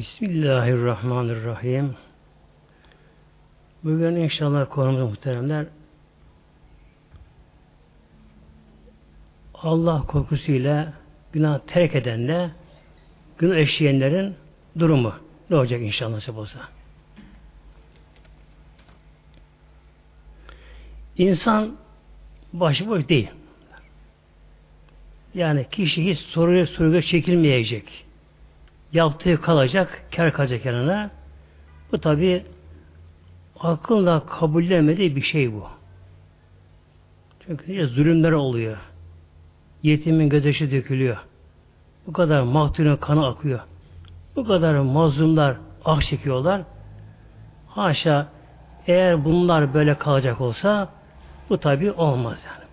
Bismillahirrahmanirrahim. Bugün inşallah konumuz muhteremler Allah korkusuyla günah terk edenle günah eşleyenlerin durumu ne olacak inşallah nasip olsa. İnsan başıboş değil. Yani kişi hiç soruya soruya çekilmeyecek. Yaptığı kalacak, kar kalacak yanına. Bu tabi akılla kabullenmediği bir şey bu. Çünkü zulümler oluyor. Yetimin gözyaşı dökülüyor. Bu kadar maktulün kanı akıyor. Bu kadar mazlumlar ah çekiyorlar. Haşa eğer bunlar böyle kalacak olsa bu tabi olmaz yani.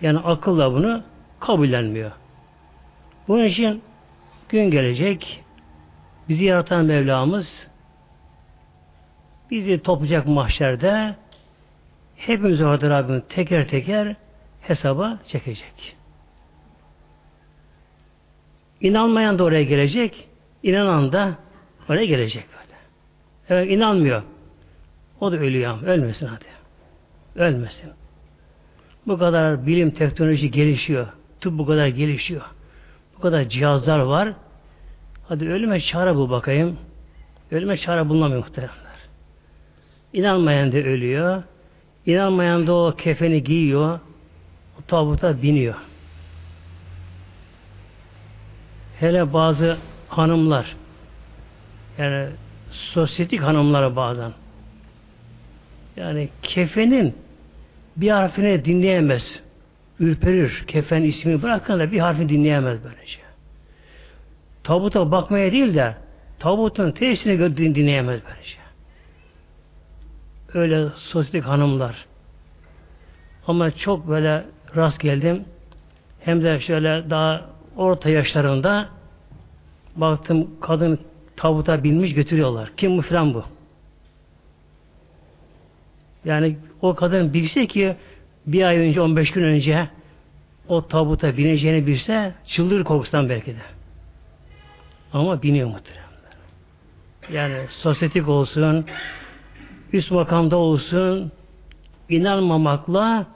Yani akılla bunu kabullenmiyor. Bunun için gün gelecek bizi yaratan Mevlamız bizi toplayacak mahşerde hepimiz orada Rabbim teker teker hesaba çekecek. İnanmayan da oraya gelecek, inanan da oraya gelecek böyle. Evet inanmıyor. O da ölüyor. Ölmesin hadi. Ölmesin. Bu kadar bilim, teknoloji gelişiyor. Tıp bu kadar gelişiyor. Bu kadar cihazlar var. Hadi ölüme çare bul bakayım. Ölüme çare bulunamıyor muhteremler. İnanmayan da ölüyor. İnanmayan da o kefeni giyiyor. O tabuta biniyor. Hele bazı hanımlar yani sosyetik hanımlara bazen yani kefenin bir harfini dinleyemez. Ürperir. Kefen ismini bırakın da bir harfini dinleyemez böylece. Tabuta bakmaya değil de tabutun tesirini dinleyemez böylece. Öyle sosyetik hanımlar. Ama çok böyle rast geldim. Hem de şöyle daha orta yaşlarında baktım kadın tabuta binmiş götürüyorlar. Kim bu filan bu? Yani o kadın bilse ki bir ay önce 15 gün önce o tabuta bineceğini bilse çıldırır korkusundan belki de. Ama biniyor muhtemelen. Yani sosyetik olsun, üst makamda olsun, inanmamakla,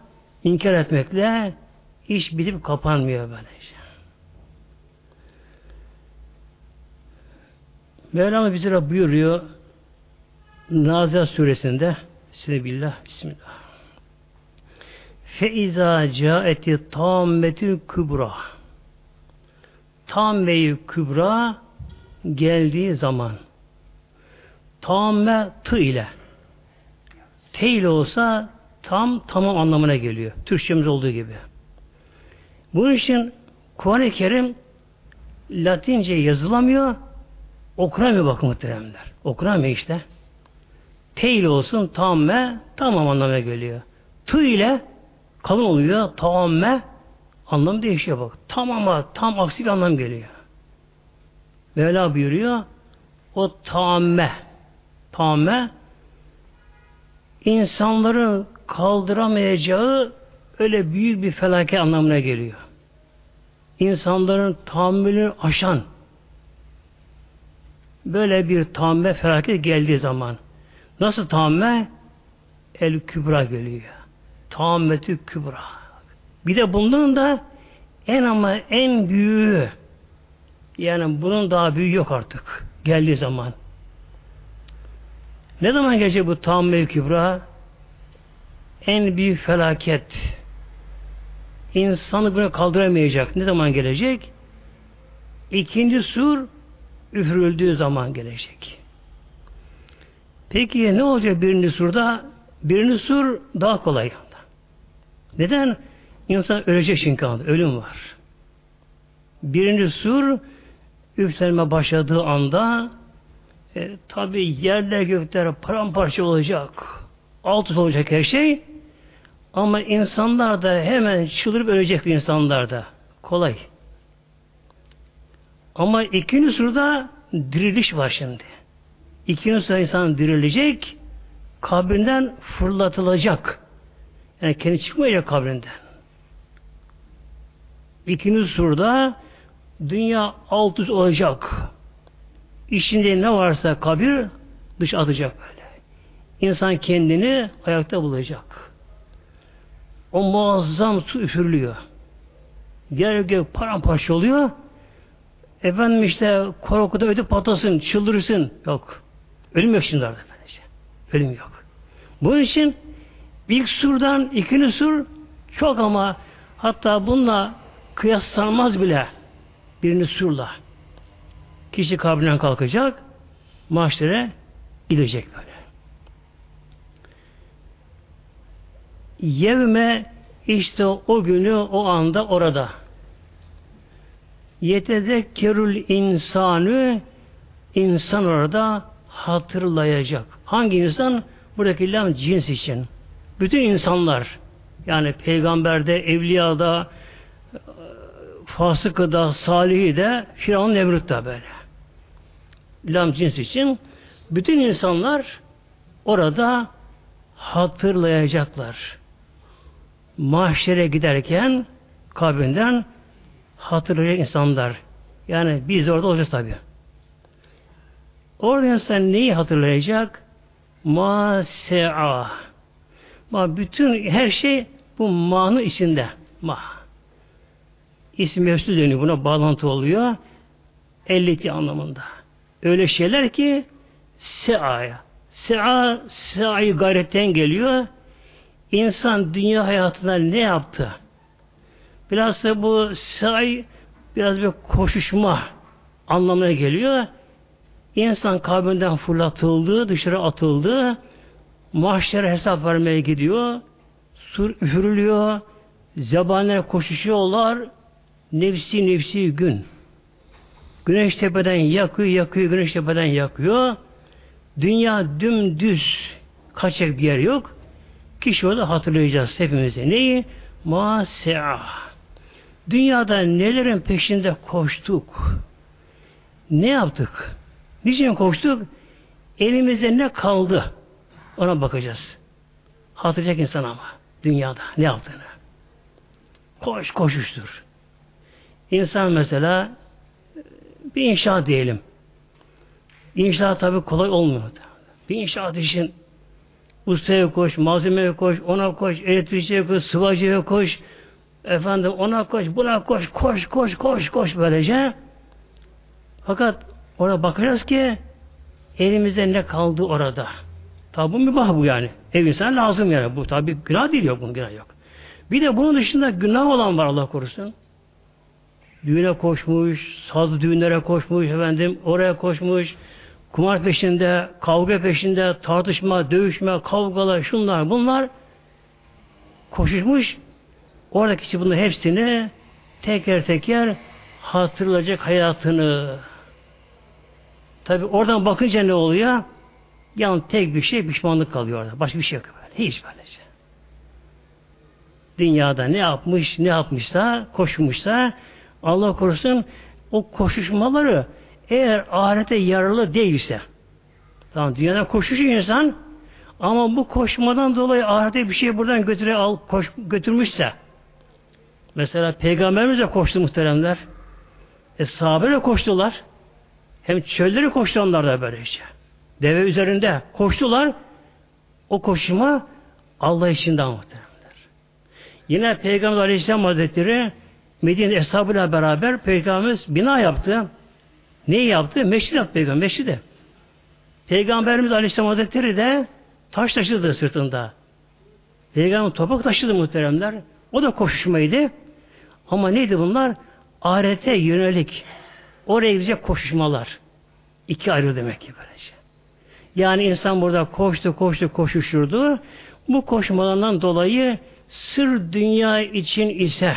inkar etmekle iş bitip kapanmıyor böylece. Mevlana bize buyuruyor Nazia suresinde Bismillah, Bismillah. Feiza caeti tammetü kübra. Tam ve kübra geldiği zaman tamme tı ile te ile olsa tam tamam anlamına geliyor. Türkçemiz olduğu gibi. Bunun için Kuran-ı Kerim Latince yazılamıyor okunamıyor bakın muhteremler. Okunamıyor işte. Te ile olsun tamme tamam anlamına geliyor. Tı ile kalın oluyor. Tamamme anlam değişiyor bak. Tamama tam aksi bir anlam geliyor. Mevla buyuruyor o tamme tamme insanların kaldıramayacağı öyle büyük bir felaket anlamına geliyor. İnsanların tahammülünü aşan böyle bir tamme felaket geldiği zaman nasıl tamme? El kübra geliyor. Tammetü kübra. Bir de bunların da en ama en büyüğü yani bunun daha büyüğü yok artık geldiği zaman. Ne zaman gelecek bu tamme kübra? En büyük felaket. İnsanı bunu kaldıramayacak. Ne zaman gelecek? İkinci sur üfürüldüğü zaman gelecek. Peki ne olacak birinci surda? Birinci sur daha kolay. Neden? İnsan ölecek çünkü. Ölüm var. Birinci sur üflenme başladığı anda e, tabi yerler gökler paramparça olacak. Alt olacak her şey. Ama insanlar da hemen çıldırıp ölecek insanlar da. Kolay. Ama ikinci surda diriliş var şimdi. İkinci surda insan dirilecek, kabrinden fırlatılacak. Yani kendi çıkmayacak kabrinden. İkinci surda dünya alt üst olacak. içinde ne varsa kabir dış atacak böyle. İnsan kendini ayakta bulacak. O muazzam su üfürülüyor. Yer gök paramparça oluyor. Efendim işte korkuda ödü patlasın, çıldırırsın. Yok. Ölüm yok şimdi. Böylece. Ölüm yok. Bunun için ilk surdan ikinci sur çok ama hatta bununla kıyaslanmaz bile birini surla. Kişi kabrinden kalkacak, mahşere gidecek böyle. Yevme işte o günü o anda orada. Yetezekkerül insanı insan orada hatırlayacak. Hangi insan? Buradaki lam cins için. Bütün insanlar yani peygamberde, evliyada, fasıkı da, salihi de, Firavun Nemrut da böyle. Lam cins için bütün insanlar orada hatırlayacaklar. Mahşere giderken kabrinden hatırlayacak insanlar. Yani biz orada olacağız tabi. Orada insan neyi hatırlayacak? Ma se'a. Ma bütün her şey bu ma'nın içinde. Ma. İsim mevzu deniyor. Buna bağlantı oluyor. Elleti anlamında. Öyle şeyler ki se'aya. Se'a, se'ayı gayretten geliyor. İnsan dünya hayatında ne yaptı? Biraz da bu say biraz bir koşuşma anlamına geliyor. İnsan kabrinden fırlatıldı, dışarı atıldı. Mahşere hesap vermeye gidiyor. Sur üfürülüyor. Zebaniler koşuşuyorlar. Nefsi nefsi gün. Güneş tepeden yakıyor, yakıyor, güneş tepeden yakıyor. Dünya dümdüz kaçacak bir yer yok. Kişi orada hatırlayacağız hepimize. Neyi? Mase'a. Dünyada nelerin peşinde koştuk? Ne yaptık? Niçin koştuk? Elimizde ne kaldı? Ona bakacağız. Hatırlayacak insan ama. Dünyada ne yaptığını. Koş koşuştur. İnsan mesela bir inşaat diyelim. İnşaat tabi kolay olmuyor. Bir inşaat için ustaya koş, malzemeye koş, ona koş, elektrikçiye koş, sıvacıya koş, efendim ona koş, buna koş, koş, koş, koş, koş böylece. Fakat ona bakacağız ki elimizde ne kaldı orada. Tabi bu mübah bu yani. Ev insan lazım yani. Bu tabi günah değil yok bunun günah yok. Bir de bunun dışında günah olan var Allah korusun. Düğüne koşmuş, sazlı düğünlere koşmuş, efendim oraya koşmuş, kumar peşinde, kavga peşinde, tartışma, dövüşme, kavgalar, şunlar, bunlar koşuşmuş. Oradaki kişi bunların hepsini teker teker hatırlayacak hayatını. Tabi oradan bakınca ne oluyor? Yani tek bir şey pişmanlık kalıyor orada. Başka bir şey yok böyle. Hiç böylece. Dünyada ne yapmış, ne yapmışsa, koşmuşsa Allah korusun o koşuşmaları eğer ahirete yararlı değilse tamam dünyada koşuşuyor insan ama bu koşmadan dolayı ahirete bir şey buradan götüre al koş, götürmüşse mesela peygamberimiz de koştu muhteremler e sahabe koştular hem çölleri koştu onlar da böyle işte deve üzerinde koştular o koşuma Allah için muhteremler yine Peygamber Aleyhisselam Hazretleri Medine eshabıyla beraber Peygamberimiz bina yaptı. Neyi yaptı? Meşrit yaptı Peygamber. Meşridi. Peygamberimiz Aleyhisselam Hazretleri de taş taşıdı sırtında. Peygamber toprak taşıdı muhteremler. O da koşuşmaydı. Ama neydi bunlar? Ahirete yönelik. Oraya gidecek koşuşmalar. İki ayrı demek ki böylece. Yani insan burada koştu, koştu, koşuşurdu. Bu koşmalarından dolayı sır dünya için ise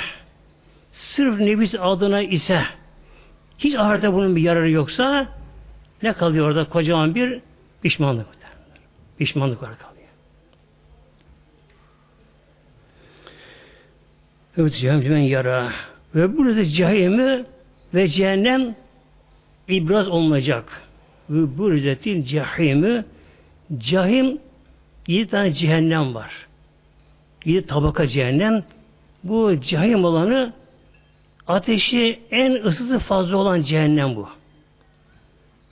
sırf nefis adına ise hiç ahirete bunun bir yararı yoksa ne kalıyor orada? Kocaman bir pişmanlık. Pişmanlık var kalıyor. Evet cehennem yara. Ve burada cehennemi ve cehennem ibraz olmayacak. Ve bu rüzetin cehimi cahim yedi tane cehennem var. Yedi tabaka cehennem. Bu cahim olanı Ateşi en ısısı fazla olan cehennem bu.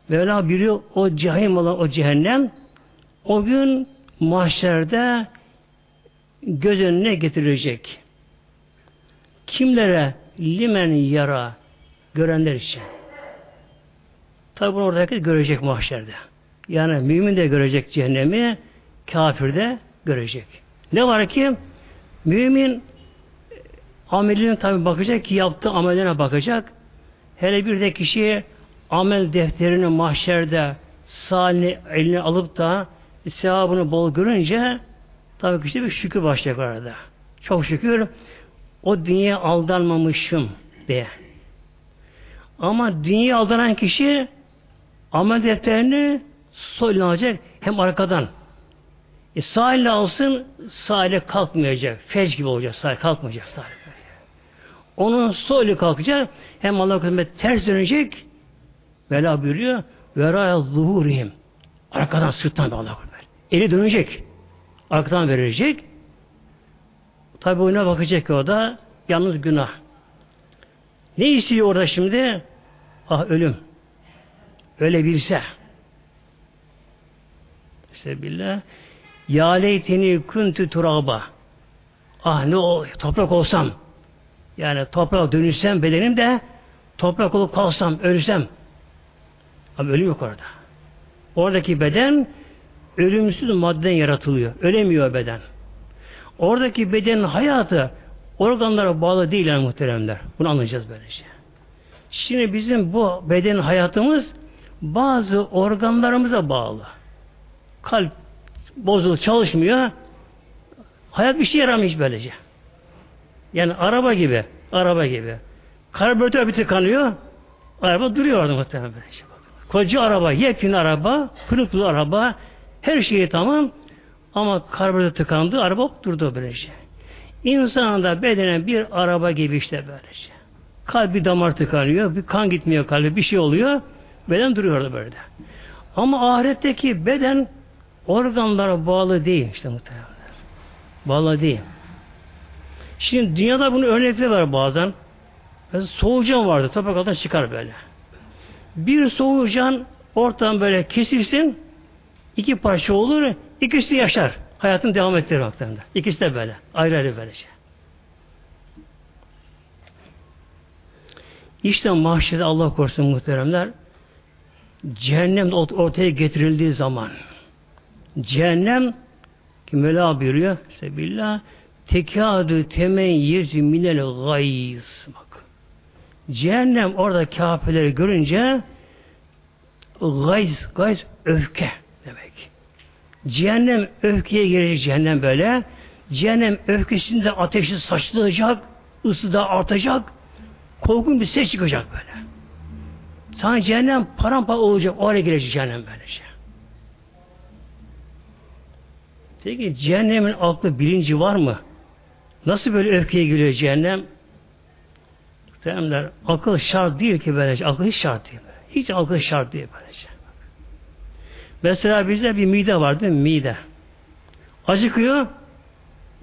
Mevla biliyor o cehim olan o cehennem o gün mahşerde göz önüne getirilecek. Kimlere? Limen yara görenler için. Tabi bunu orada herkes görecek mahşerde. Yani mümin de görecek cehennemi, kafir de görecek. Ne var ki? Mümin ameline tabi bakacak ki yaptığı ameline bakacak. Hele bir de kişi amel defterini mahşerde salini eline alıp da sevabını bol görünce tabii kişi bir şükür başlayacak arada. Çok şükür o dünyaya aldanmamışım diye. Ama dünyaya aldanan kişi amel defterini sol alacak hem arkadan. E sağ elle alsın sağ elle kalkmayacak. Fec gibi olacak sağ kalkmayacak sağ Onun sol eli kalkacak hem Allah kısmet ters dönecek Vela buyuruyor veraya zuhurihim arkadan sırttan Allah kısmet. Eli dönecek. Arkadan verilecek. Tabi oyuna bakacak o da yalnız günah. Ne istiyor orada şimdi? Ah ölüm. Öyle bilse. İşte billah. Ya leyteni kuntu turaba. Ah ne o toprak olsam. Yani toprak dönüşsem bedenim de toprak olup kalsam, ölsem. Ama ölüm yok orada. Oradaki beden ölümsüz maddeden yaratılıyor. Ölemiyor beden. Oradaki bedenin hayatı organlara bağlı değil yani muhteremler. Bunu anlayacağız böylece. Şimdi bizim bu beden hayatımız bazı organlarımıza bağlı. Kalp bozuldu, çalışmıyor. Hayat bir şey yaramıyor böylece. Yani araba gibi, araba gibi. Karbüratör bir tıkanıyor, araba duruyor orada muhtemelen. Koca araba, yepyeni araba, pırıl araba, her şeyi tamam ama karbüratör tıkandı, araba durdu böylece. İnsanın da bedenen bir araba gibi işte böylece. Kalbi damar tıkanıyor, bir kan gitmiyor kalbe, bir şey oluyor, beden duruyor orada böyle. Ama ahiretteki beden organlara bağlı değil işte muhtemelen. Bağlı değil. Şimdi dünyada bunun örnekleri var bazen. Mesela soğucan vardı. Toprak altından çıkar böyle. Bir soğucan ortadan böyle kesilsin iki parça olur. ikisi yaşar. Hayatın devam ettirir baktığında. İkisi de böyle. Ayrı ayrı böylece. İşte mahşede Allah korusun muhteremler cehennem ortaya getirildiği zaman cehennem ki Mevla buyuruyor Sebillah tekâdü temeyyüz minel gayz bak. Cehennem orada kafirleri görünce gayz, gayz öfke demek. Cehennem öfkeye girecek cehennem böyle. Cehennem öfkesinde ateşi saçılacak, ısı da artacak, korkun bir ses çıkacak böyle. Sanki cehennem paramparça olacak, o hale gelecek cehennem böylece. Peki cehennemin aklı bilinci var mı? Nasıl böyle öfkeye giriyor cehennem? Muhteremler, akıl şart değil ki böylece. Akıl hiç şart değil. Hiç akıl şart değil böylece. Mesela bizde bir mide var değil mi? Mide. Acıkıyor,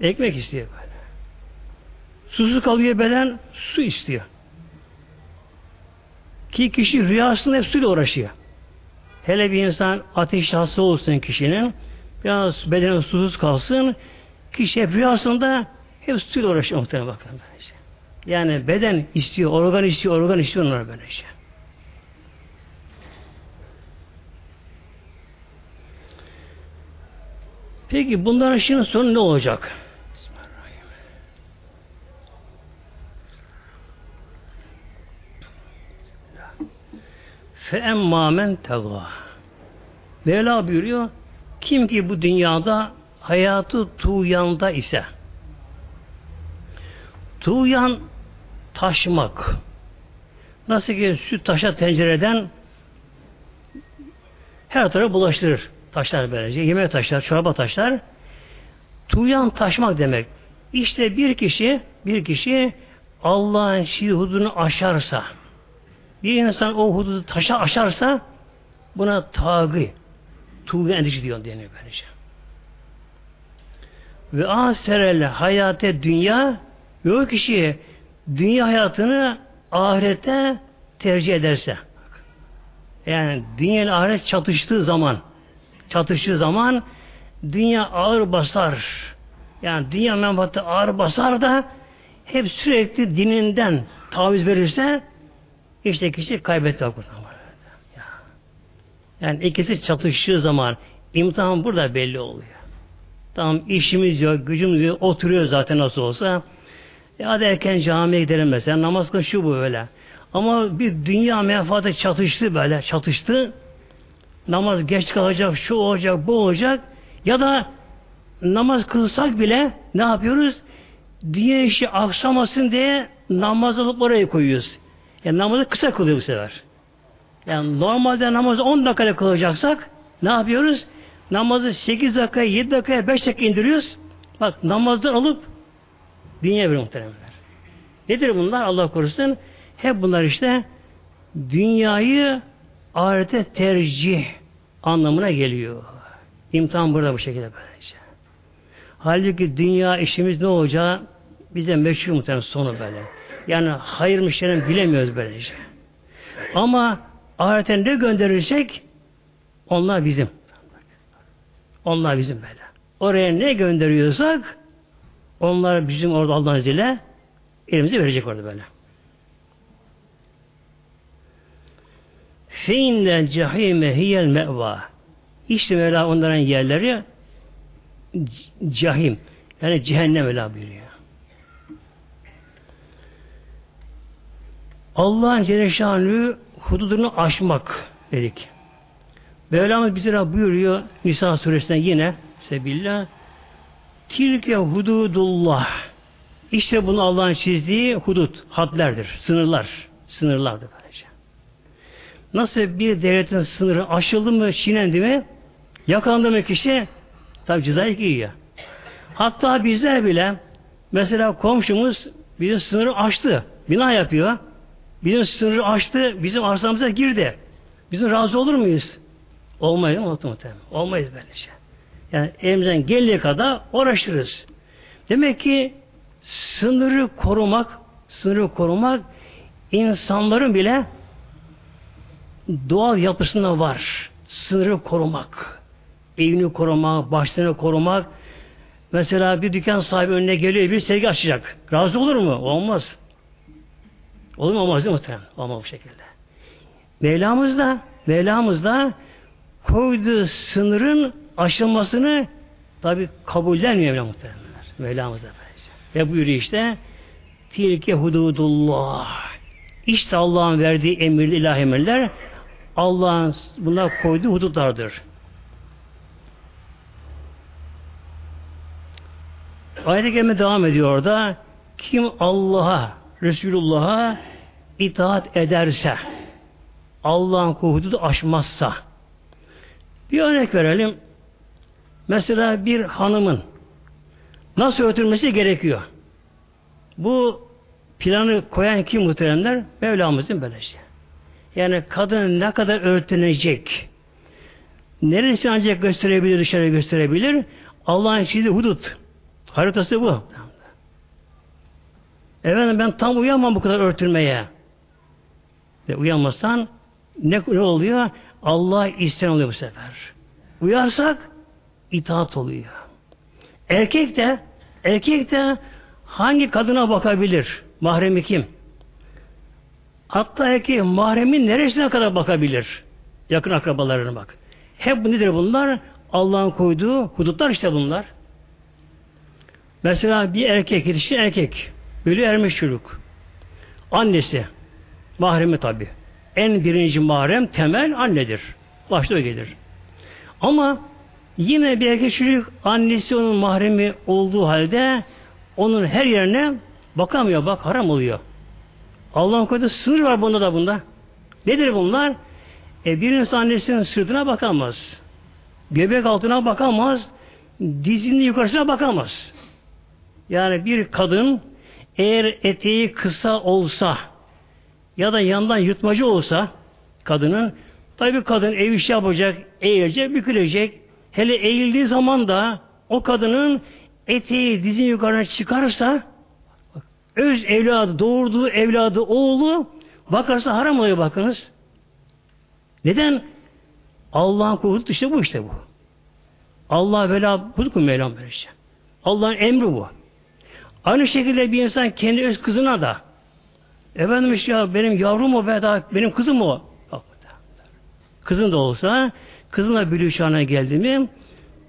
ekmek istiyor böyle. Susuz kalıyor beden, su istiyor. Ki kişi rüyasında hep suyla uğraşıyor. Hele bir insan ateş hasta olsun kişinin, biraz bedeni susuz kalsın, kişi hep rüyasında hep suyla uğraşıyor muhtemelen bakın. Yani beden istiyor, organ istiyor, organ istiyor onlar böylece. Peki bunların şimdi sonu ne olacak? Fe emmâ men tegâ. Mevla buyuruyor, kim ki bu dünyada hayatı tuğyanda ise tuğyan taşmak nasıl ki süt taşa tencereden her tarafı bulaştırır. Taşlar böylece. Yemek taşlar, çorba taşlar. Tuğyan taşmak demek. İşte bir kişi bir kişi Allah'ın şiir hududunu aşarsa bir insan o hududu taşa aşarsa buna tağı tuğyan endişi diyor deniyor böylece. Ve aserel hayate dünya o kişi dünya hayatını ahirete tercih ederse Yani dünya ile ahiret çatıştığı zaman çatıştığı zaman dünya ağır basar. Yani dünya menfaati ağır basar da hep sürekli dininden taviz verirse işte kişi kaybetti Yani ikisi çatıştığı zaman imtihan burada belli oluyor. Tamam işimiz yok, gücümüz yok, oturuyor zaten nasıl olsa. Ya hadi erken camiye gidelim mesela, namaz kıl şu bu böyle. Ama bir dünya menfaati çatıştı böyle, çatıştı. Namaz geç kalacak, şu olacak, bu olacak. Ya da namaz kılsak bile ne yapıyoruz? Dünya işi aksamasın diye namaz alıp oraya koyuyoruz. Yani namazı kısa kılıyor bu sefer. Yani normalde namazı 10 dakikada kılacaksak ne yapıyoruz? Namazı 8 dakikaya, 7 dakikaya, 5 dakika indiriyoruz. Bak namazdan alıp dünya bir muhteremler. Nedir bunlar? Allah korusun. Hep bunlar işte dünyayı ahirete tercih anlamına geliyor. İmtihan burada bu şekilde böylece. Halbuki dünya işimiz ne olacağı bize meşhur muhtemelen sonu böyle. Yani hayır müşterinin bilemiyoruz böylece. Ama ahirete ne gönderirsek onlar bizim. Onlar bizim böyle. Oraya ne gönderiyorsak onlar bizim orada Allah'ın izniyle elimize verecek orada böyle. Feinle cehime hiyel meva. İşte Mevla onların yerleri cahim. Yani cehennem Mevla buyuruyor. Allah'ın Celle hududunu aşmak dedik. Mevlamız bize buyuruyor Nisa suresinde yine Sebillah Tilke hududullah İşte bunu Allah'ın çizdiği hudut, hadlerdir, sınırlar. Sınırlardır böylece. Nasıl bir devletin sınırı aşıldı mı, çiğnendi mi, yakalandı mı kişi, tabi cezayı giyiyor. Hatta bizler bile, mesela komşumuz bizim sınırı aştı, bina yapıyor. Bizim sınırı aştı, bizim arsamıza girdi. Bizim razı olur muyuz? Olmayız mı? Muhtemelen. Olmayız böylece. Yani elimizden geldiği kadar uğraşırız. Demek ki sınırı korumak, sınırı korumak insanların bile doğal yapısında var. Sınırı korumak. Evini korumak, başlarını korumak. Mesela bir dükkan sahibi önüne geliyor, bir sergi açacak. Razı olur mu? Olmaz. Olur mu? Olmaz değil mi? Olmaz bu şekilde. Mevlamız da, Mevlamız da koyduğu sınırın aşılmasını tabi kabullenmiyor Mevla muhtemelenler. Mevlamız da Ve buyuruyor işte tilke hududullah. İşte Allah'ın verdiği emirli ilahi emirler Allah'ın buna koyduğu hudutlardır. Ayet-i devam ediyor orada. Kim Allah'a, Resulullah'a itaat ederse, Allah'ın hududu aşmazsa, bir örnek verelim. Mesela bir hanımın nasıl örtülmesi gerekiyor? Bu planı koyan kim muhteremler? Mevlamızın böylece. Yani kadın ne kadar örtünecek? Neresi ancak gösterebilir, dışarı gösterebilir? Allah'ın çizdiği hudut. Haritası bu. Efendim ben tam uyanmam bu kadar örtülmeye. Ve uyanmazsan ne, oluyor? Allah isten oluyor bu sefer. Uyarsak itaat oluyor. Erkek de erkek de hangi kadına bakabilir? Mahremi kim? Hatta erkek mahremin neresine kadar bakabilir? Yakın akrabalarına bak. Hep nedir bunlar? Allah'ın koyduğu hudutlar işte bunlar. Mesela bir erkek yetişti erkek. Ölü ermiş çocuk. Annesi. Mahremi tabi en birinci mahrem temel annedir. Başta gelir. Ama yine bir erkek çocuk annesi onun mahremi olduğu halde onun her yerine bakamıyor. Bak haram oluyor. Allah'ın koyduğu sınır var bunda da bunda. Nedir bunlar? E, bir insan annesinin sırtına bakamaz. Göbek altına bakamaz. Dizinin yukarısına bakamaz. Yani bir kadın eğer eteği kısa olsa ya da yandan yutmacı olsa kadının tabi kadın ev işi yapacak, eğilecek, bükülecek. Hele eğildiği zaman da o kadının eteği dizin yukarına çıkarsa öz evladı, doğurduğu evladı, oğlu bakarsa haram oluyor bakınız. Neden? Allah'ın korkusu işte bu işte bu. Allah vela budur mu Mevlam böyle şey. Allah'ın emri bu. Aynı şekilde bir insan kendi öz kızına da efendim işte ya benim yavrum o daha benim kızım o. Kızın da olsa kızınla bülü çağına geldi mi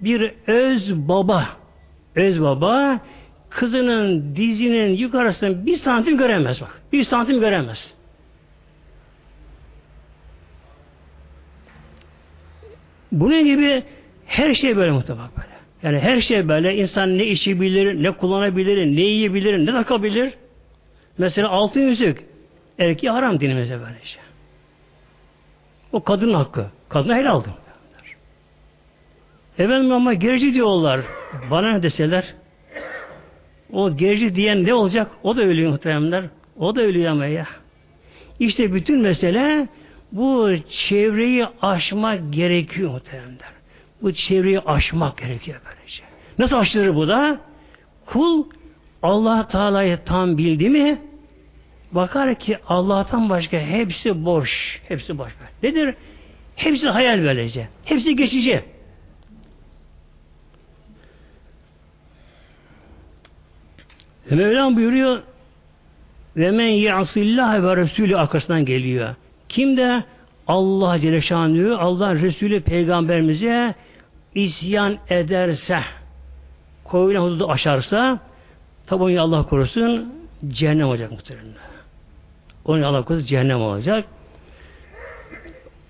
bir öz baba öz baba kızının dizinin yukarısını bir santim göremez bak. Bir santim göremez. Bunun gibi her şey böyle mutlaka böyle. Yani her şey böyle. insan ne işi bilir, ne kullanabilir, ne yiyebilir, ne takabilir. Mesela altın yüzük. Erkeği haram dinimizde böyle şey. O kadın hakkı. Kadına helaldir. Efendim ama gerici diyorlar. Bana ne deseler? O gerici diyen ne olacak? O da ölüyor muhtemelenler. O da ölüyor ama ya. İşte bütün mesele bu çevreyi aşmak gerekiyor muhtemelenler. Bu çevreyi aşmak gerekiyor böylece. Nasıl aşılır bu da? Kul Allah Teala'yı tam bildi mi bakar ki Allah'tan başka hepsi boş. Hepsi boş. Nedir? Hepsi hayal böylece. Hepsi geçici. Mevlam buyuruyor ve men yasillah ve Resulü arkasından geliyor. Kim de Allah Celle Şanlığı, Allah Resulü Peygamberimize isyan ederse, koyulan hududu aşarsa, tabi Allah korusun, cehennem olacak muhtemelen. Onu Allah korusun, cehennem olacak.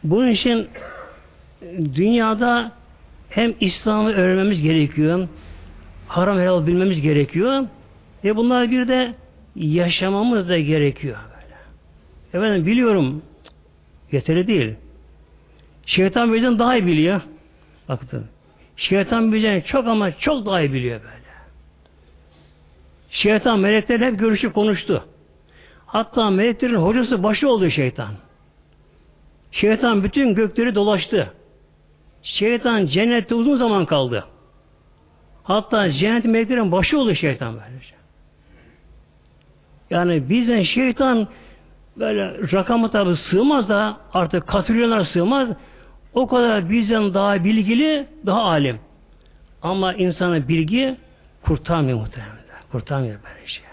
Bunun için dünyada hem İslam'ı öğrenmemiz gerekiyor, haram helal bilmemiz gerekiyor, ve bunlar bir de yaşamamız da gerekiyor böyle. Efendim biliyorum yeterli değil. Şeytan bizden daha iyi biliyor. Baktın. Şeytan bizden çok ama çok daha iyi biliyor böyle. Şeytan meleklerle hep görüşüp konuştu. Hatta meleklerin hocası başı oldu şeytan. Şeytan bütün gökleri dolaştı. Şeytan cennette uzun zaman kaldı. Hatta cennet meleklerin başı oldu şeytan böylece. Yani bizden şeytan böyle rakamı tabi sığmaz da artık katrilyonlar sığmaz. O kadar bizden daha bilgili, daha alim. Ama insana bilgi kurtarmıyor muhtemelen. Kurtarmıyor böyle şey.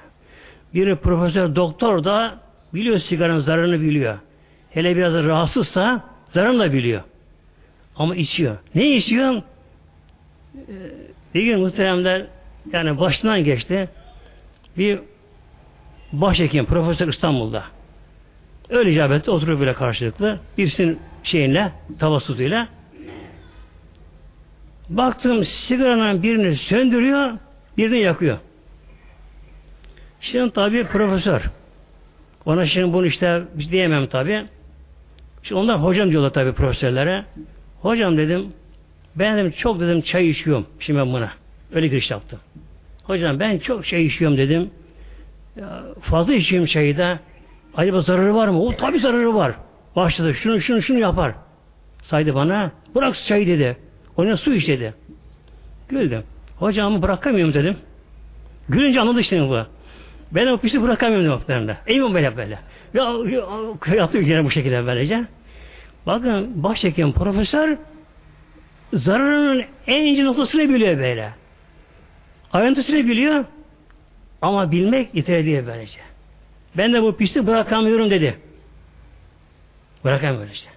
Biri profesör, doktor da biliyor sigaranın zararını biliyor. Hele biraz rahatsızsa zararını da biliyor. Ama içiyor. Ne içiyor? Ee, bir gün muhteremler yani başından geçti. Bir başhekim, profesör İstanbul'da. Öyle icabette oturup bile karşılıklı. Birisinin şeyinle, tavasutuyla. Baktım sigaranın birini söndürüyor, birini yakıyor. Şimdi tabi profesör. Ona şimdi bunu işte diyemem tabi. Şimdi onlar hocam diyorlar tabi profesörlere. Hocam dedim, ben dedim çok dedim çay içiyorum şimdi ben buna. Öyle giriş yaptım. Hocam ben çok çay içiyorum dedim. Ya, fazla içeyim çayı da acaba zararı var mı? O tabi zararı var. Başladı. Şunu şunu şunu yapar. Saydı bana. Bırak çayı dedi. Ona su iç dedi. Güldüm. Hocamı bırakamıyorum dedim. Gülünce anladı işte bu. Ben o pisi bırakamıyorum noktalarında. Eyvim böyle böyle. Ya, ya yaptı yine bu şekilde böylece. Bakın başhekim profesör zararının en ince noktasını biliyor böyle. Ayrıntısını biliyor. Ama bilmek yeterli değil böylece. Ben de bu pisliği bırakamıyorum dedi. Bırakamıyorum işte.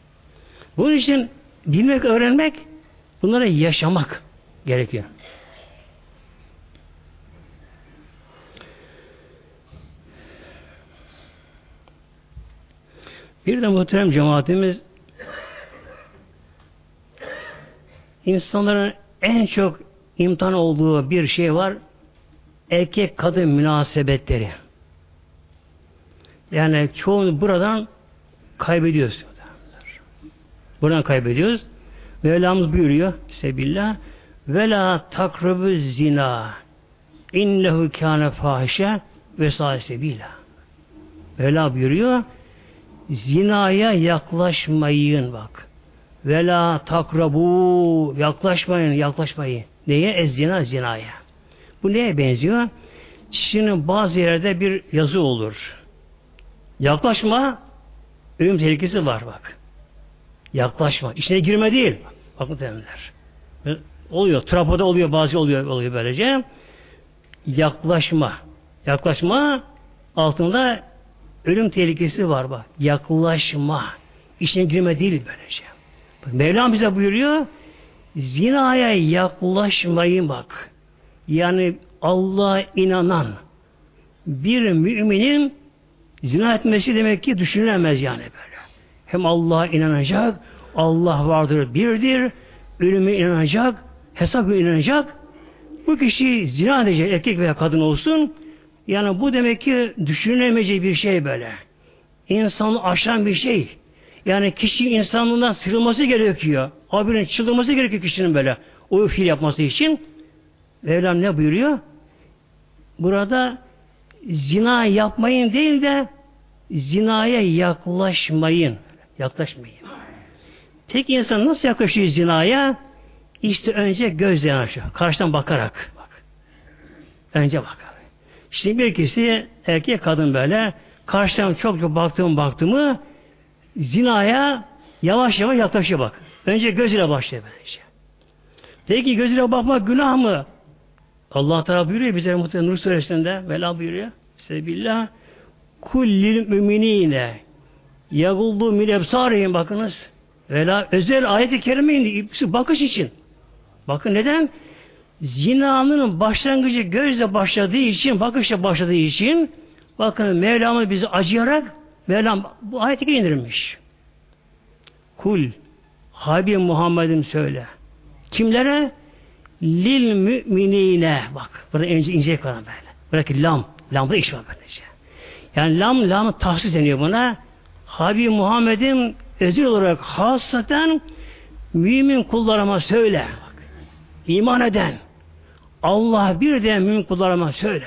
Bunun için bilmek, öğrenmek, bunları yaşamak gerekiyor. Bir de muhterem cemaatimiz insanların en çok imtihan olduğu bir şey var erkek kadın münasebetleri. Yani çoğunu buradan kaybediyoruz. Buradan kaybediyoruz. Mevlamız buyuruyor Sebillah ve la takrabü zina innehu kâne fahişe ve sebila. Mevla buyuruyor zinaya yaklaşmayın bak. Ve la takrabu yaklaşmayın yaklaşmayın. Neye? Ez zina zinaya. Bu neye benziyor? Şimdi bazı yerde bir yazı olur. Yaklaşma ölüm tehlikesi var bak. Yaklaşma. İçine girme değil. Bakın terimler. Oluyor. Trapoda oluyor. Bazı oluyor. Oluyor böylece. Yaklaşma. Yaklaşma altında ölüm tehlikesi var bak. Yaklaşma. İçine girme değil böylece. Mevlam bize buyuruyor zinaya yaklaşmayın bak. Yani Allah'a inanan bir müminin zina etmesi demek ki düşünülemez yani böyle. Hem Allah'a inanacak, Allah vardır, birdir, ölüme inanacak, hesap inanacak. Bu kişi zina edecek, erkek veya kadın olsun. Yani bu demek ki düşünülemeyecek bir şey böyle. İnsanı aşan bir şey. Yani kişi insanlığından sıyrılması gerekiyor. Abinin çıldırması gerekiyor kişinin böyle. O fiil yapması için. Mevlam ne buyuruyor? Burada zina yapmayın değil de zinaya yaklaşmayın. Yaklaşmayın. Peki insan nasıl yaklaşıyor zinaya? İşte önce gözle yanaşıyor. Karşıdan bakarak. Bak. Önce bakar. Şimdi bir kişi erkek kadın böyle karşıdan çok çok baktığım baktığımı zinaya yavaş yavaş yaklaşıyor bak. Önce gözüyle başlıyor bence. Peki gözüyle bakmak günah mı? Allah Teala buyuruyor bize muhtemelen Nur suresinde Vela buyuruyor. Sebillah kullil müminine yaguldu min ebsarihim bakınız. Vela özel ayet-i kerime indi. Bakış için. Bakın neden? Zinanın başlangıcı gözle başladığı için, bakışla başladığı için bakın Mevlam'ı bizi acıyarak Mevlam bu ayeti indirmiş. Kul Habib Muhammed'im söyle. Kimlere? Lil müminine. Bak burada ince, ince kalan böyle. Buradaki lam. Lamda iş var böylece. Yani lam, lam tahsis deniyor buna. Habib Muhammed'im özel olarak hasaten mümin kullarıma söyle. Bak, iman eden Allah bir de mümin kullarıma söyle.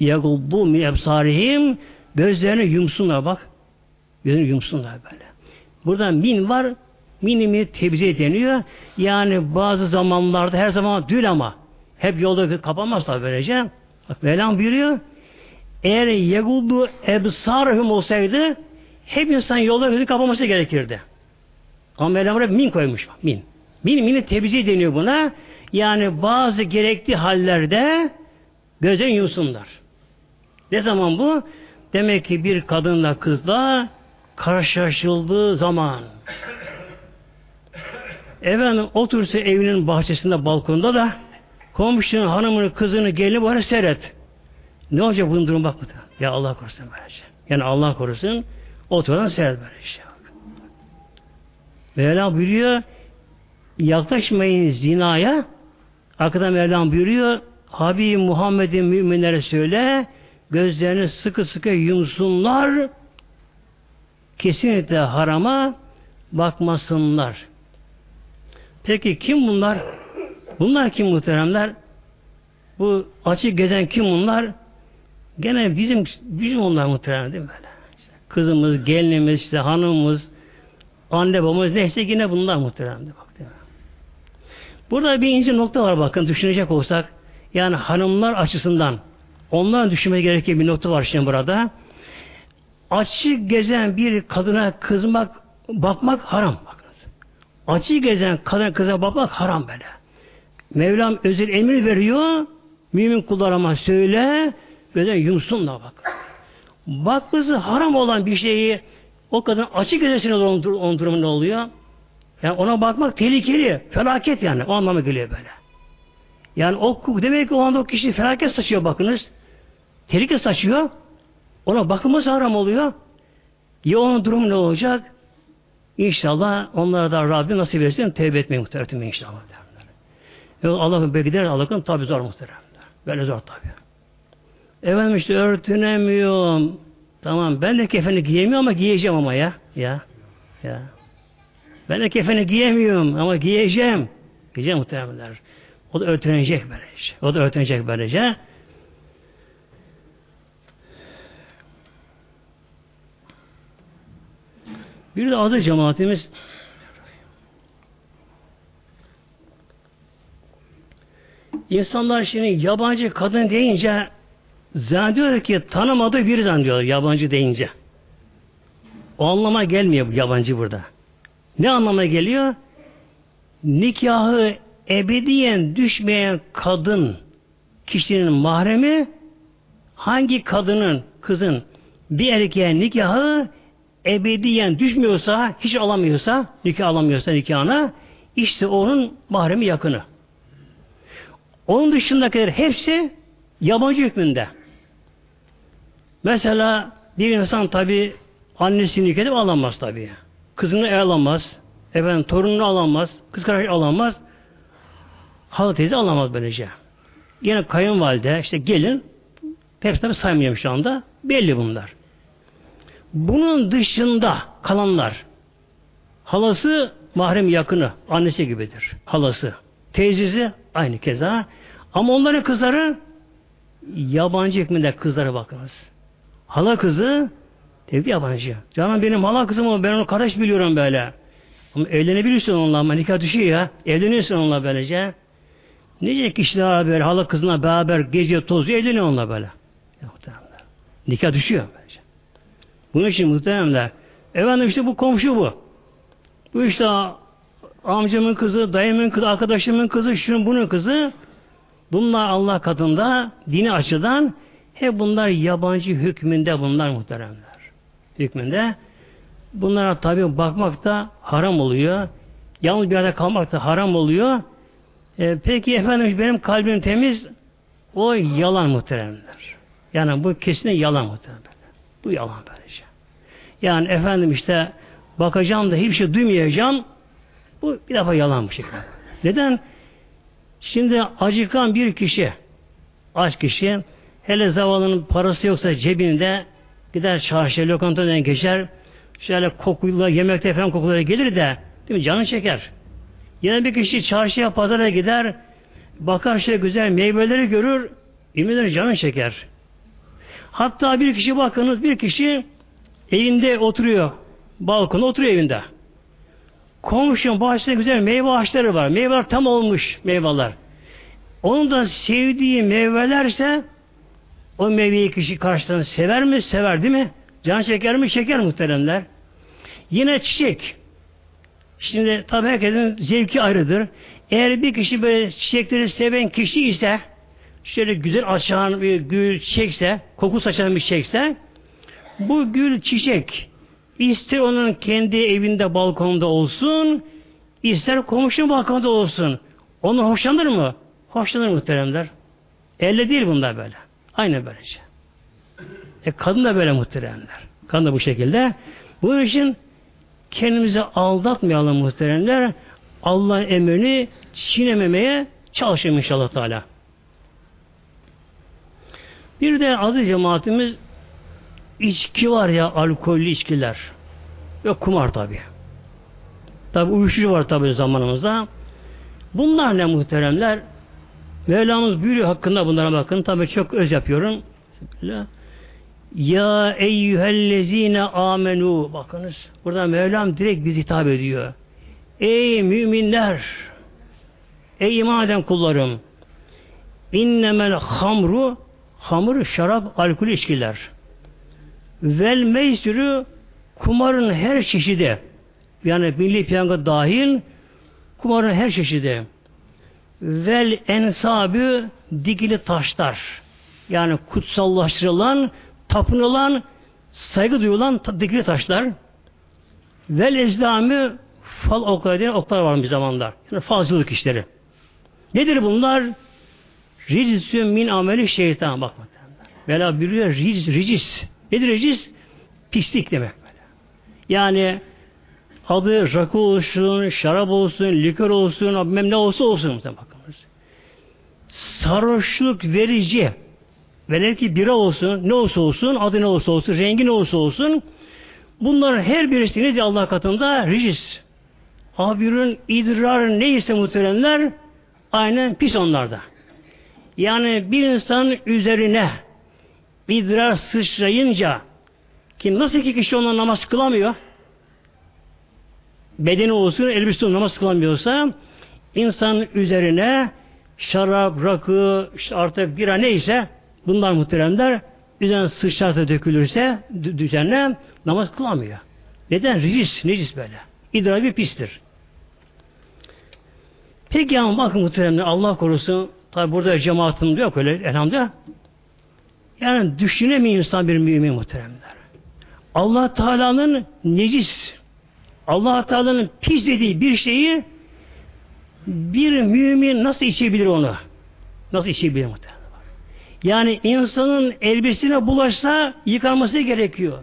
Yaguldu min ebsarihim gözlerini yumsunlar bak. Gözlerini yumsunlar böyle. Burada min var. Minimi tebze deniyor. Yani bazı zamanlarda her zaman değil ama hep yolda kapanmazlar böylece. Bak Mevlam buyuruyor. Eğer yeguldu ebsarhum olsaydı hep insan yolda gözü kapaması gerekirdi. Ama Mevlam buraya min koymuş. Min. Min, mini tebzi deniyor buna. Yani bazı gerekli hallerde gözden yumsunlar. Ne zaman bu? Demek ki bir kadınla kızla karşılaşıldığı zaman efendim otursa evinin bahçesinde balkonda da komşunun hanımını kızını gelini bana seyret. Ne olacak bunun durum bak Ya Allah korusun böylece. Yani Allah korusun oturan seyret böyle şey. Mevla buyuruyor yaklaşmayın zinaya arkadan Mevlam buyuruyor Habib Muhammed'in müminlere söyle gözlerini sıkı sıkı yumsunlar kesinlikle harama bakmasınlar. Peki kim bunlar? Bunlar kim muhteremler? Bu açık gezen kim bunlar? Gene bizim bizim onlar muhterem değil mi böyle? İşte kızımız, gelinimiz, işte hanımımız, anne babamız neyse yine bunlar muhterem bak değil mi? Burada bir ince nokta var bakın düşünecek olsak yani hanımlar açısından onlar düşünmeye gereken bir nokta var şimdi burada. Açık gezen bir kadına kızmak, bakmak haram. Bakınız. Açık gezen kadına kıza bakmak haram böyle. Mevlam özel emir veriyor. Mümin kullarıma söyle. Böyle yumsun da bak. Bakması haram olan bir şeyi o kadın açık gezesine onun, onun durumu ne oluyor? Yani ona bakmak tehlikeli. Felaket yani. O anlamı geliyor böyle. Yani o demek ki o anda o kişi felaket saçıyor bakınız. Tehlike saçıyor. Ona bakılması haram oluyor. Ya onun durumu ne olacak? İnşallah onlara da Rabbim nasip etsin tevbe etmeyi muhterem inşallah. Yok Allah'ın belki Allah'ın tabi zor muhterem. Böyle zor tabi. Efendim işte örtünemiyorum. Tamam ben de kefeni giyemiyorum ama giyeceğim ama ya. Ya. Ya. Ben de kefeni giyemiyorum ama giyeceğim. Giyeceğim muhteremler. O da örtünecek böylece. O da örtünecek böylece. Bir de adı cemaatimiz İnsanlar şimdi yabancı kadın deyince zannediyor ki tanımadığı biri zannediyor yabancı deyince. O anlama gelmiyor bu yabancı burada. Ne anlama geliyor? Nikahı ebediyen düşmeyen kadın kişinin mahremi hangi kadının, kızın bir erkeğe nikahı ebediyen düşmüyorsa, hiç alamıyorsa, nikah alamıyorsa nikahına, işte onun mahremi yakını. Onun dışındakiler hepsi yabancı hükmünde. Mesela bir insan tabi annesini nikah edip alamaz tabi. Kızını el alamaz. Efendim torununu alamaz. Kız kardeşi alamaz. Hala teyze alamaz böylece. Yine kayınvalide, işte gelin hepsini saymıyorum şu anda. Belli bunlar. Bunun dışında kalanlar halası mahrem yakını, annesi gibidir. Halası. Teyzesi aynı keza. Ama onların kızları yabancı hükmünde kızlara bakınız. Hala kızı tevdi yabancı. Canım benim hala kızım ama ben onu kardeş biliyorum böyle. Ama evlenebilirsin onunla ama nikah düşüyor ya. Evleniyorsun onunla böylece. Nice kişiler böyle hala kızına beraber gece tozuyor evleniyor onunla böyle. Nikah düşüyor böylece. Bunun için muhteremler. Efendim işte bu komşu bu. Bu işte amcamın kızı, dayımın kızı, arkadaşımın kızı, şunun bunun kızı. Bunlar Allah katında dini açıdan hep bunlar yabancı hükmünde bunlar muhteremler. Hükmünde. Bunlara tabi bakmak da haram oluyor. Yalnız bir yerde kalmak da haram oluyor. E, peki efendim benim kalbim temiz o yalan muhteremler. Yani bu kesin yalan muhteremler. Bu yalan böylece. Yani efendim işte bakacağım da hiçbir şey duymayacağım. Bu bir defa yalan bir şey. Neden? Şimdi acıkan bir kişi, aç kişi, hele zavallının parası yoksa cebinde gider çarşıya, lokantadan geçer, şöyle kokuyla, yemekte falan kokuları gelir de, değil mi? Canı çeker. Yine bir kişi çarşıya, pazara gider, bakar şöyle güzel meyveleri görür, iminler canı çeker. Hatta bir kişi bakınız, bir kişi evinde oturuyor, balkona oturuyor evinde. Komşunun bahçesinde güzel meyve ağaçları var. Meyveler tam olmuş meyveler. Onun da sevdiği meyvelerse o meyveyi kişi karşıdan sever mi? Sever değil mi? Can çeker mi? Çeker muhteremler. Yine çiçek. Şimdi tabi herkesin zevki ayrıdır. Eğer bir kişi böyle çiçekleri seven kişi ise şöyle güzel açan bir gül çiçekse, koku saçan bir çiçekse bu gül çiçek ister onun kendi evinde balkonda olsun ister komşunun balkonda olsun. Onu hoşlanır mı? Hoşlanır muhteremler. Elle değil bunlar böyle. Aynı böylece. E kadın da böyle muhteremler. Kadın da bu şekilde. Bunun için kendimizi aldatmayalım muhteremler. Allah'ın emrini çiğnememeye çalışalım inşallah Teala. Bir de adı cemaatimiz içki var ya alkollü içkiler. Ve kumar tabi. Tabi uyuşturucu var tabi zamanımızda. Bunlar ne muhteremler? Mevlamız buyuruyor hakkında bunlara bakın. Tabi çok öz yapıyorum. Ya eyyühellezine amenu. Bakınız. Burada Mevlam direkt bizi hitap ediyor. Ey müminler! Ey iman eden kullarım! İnnemel hamru hamur, şarap, alkol içkiler. Vel meysürü kumarın her çeşidi yani milli piyango dahil kumarın her çeşidi vel ensabı dikili taşlar yani kutsallaştırılan tapınılan saygı duyulan dikili taşlar vel ezlami fal okları diye oklar var bir zamanlar. Yani falcılık işleri. Nedir bunlar? Ricisü min ameli şeytan. Bak Vela buyuruyor ric, ricis. Nedir ricis? Pislik demek böyle. Yani adı rakı olsun, şarap olsun, likör olsun, bilmem ne olsa olsun. Bakınız. Sarhoşluk verici. Velev ki bira olsun, ne olsa olsun, adı ne olsa olsun, rengi ne olsa olsun, bunların her birisi nedir Allah katında? Ricis. Abirün idrar neyse muhteremler, aynen pis onlarda. Yani bir insan üzerine idrar sıçrayınca ki nasıl ki kişi ona namaz kılamıyor bedeni olsun elbise namaz kılamıyorsa insan üzerine şarap, rakı, işte artık bira neyse bunlar muhteremler üzerine sıçrarsa dökülürse düzenle namaz kılamıyor. Neden? Ricis, necis böyle. İdrar bir pistir. Peki ama bakın muhtemelen Allah korusun tabi burada cemaatim yok öyle elhamdülillah. Yani düşünemiyor insan bir mümin muhteremler. Allah Teala'nın necis, Allah Teala'nın pis dediği bir şeyi bir mümin nasıl içebilir onu? Nasıl içebilir muhtemelen? Yani insanın elbisine bulaşsa yıkanması gerekiyor.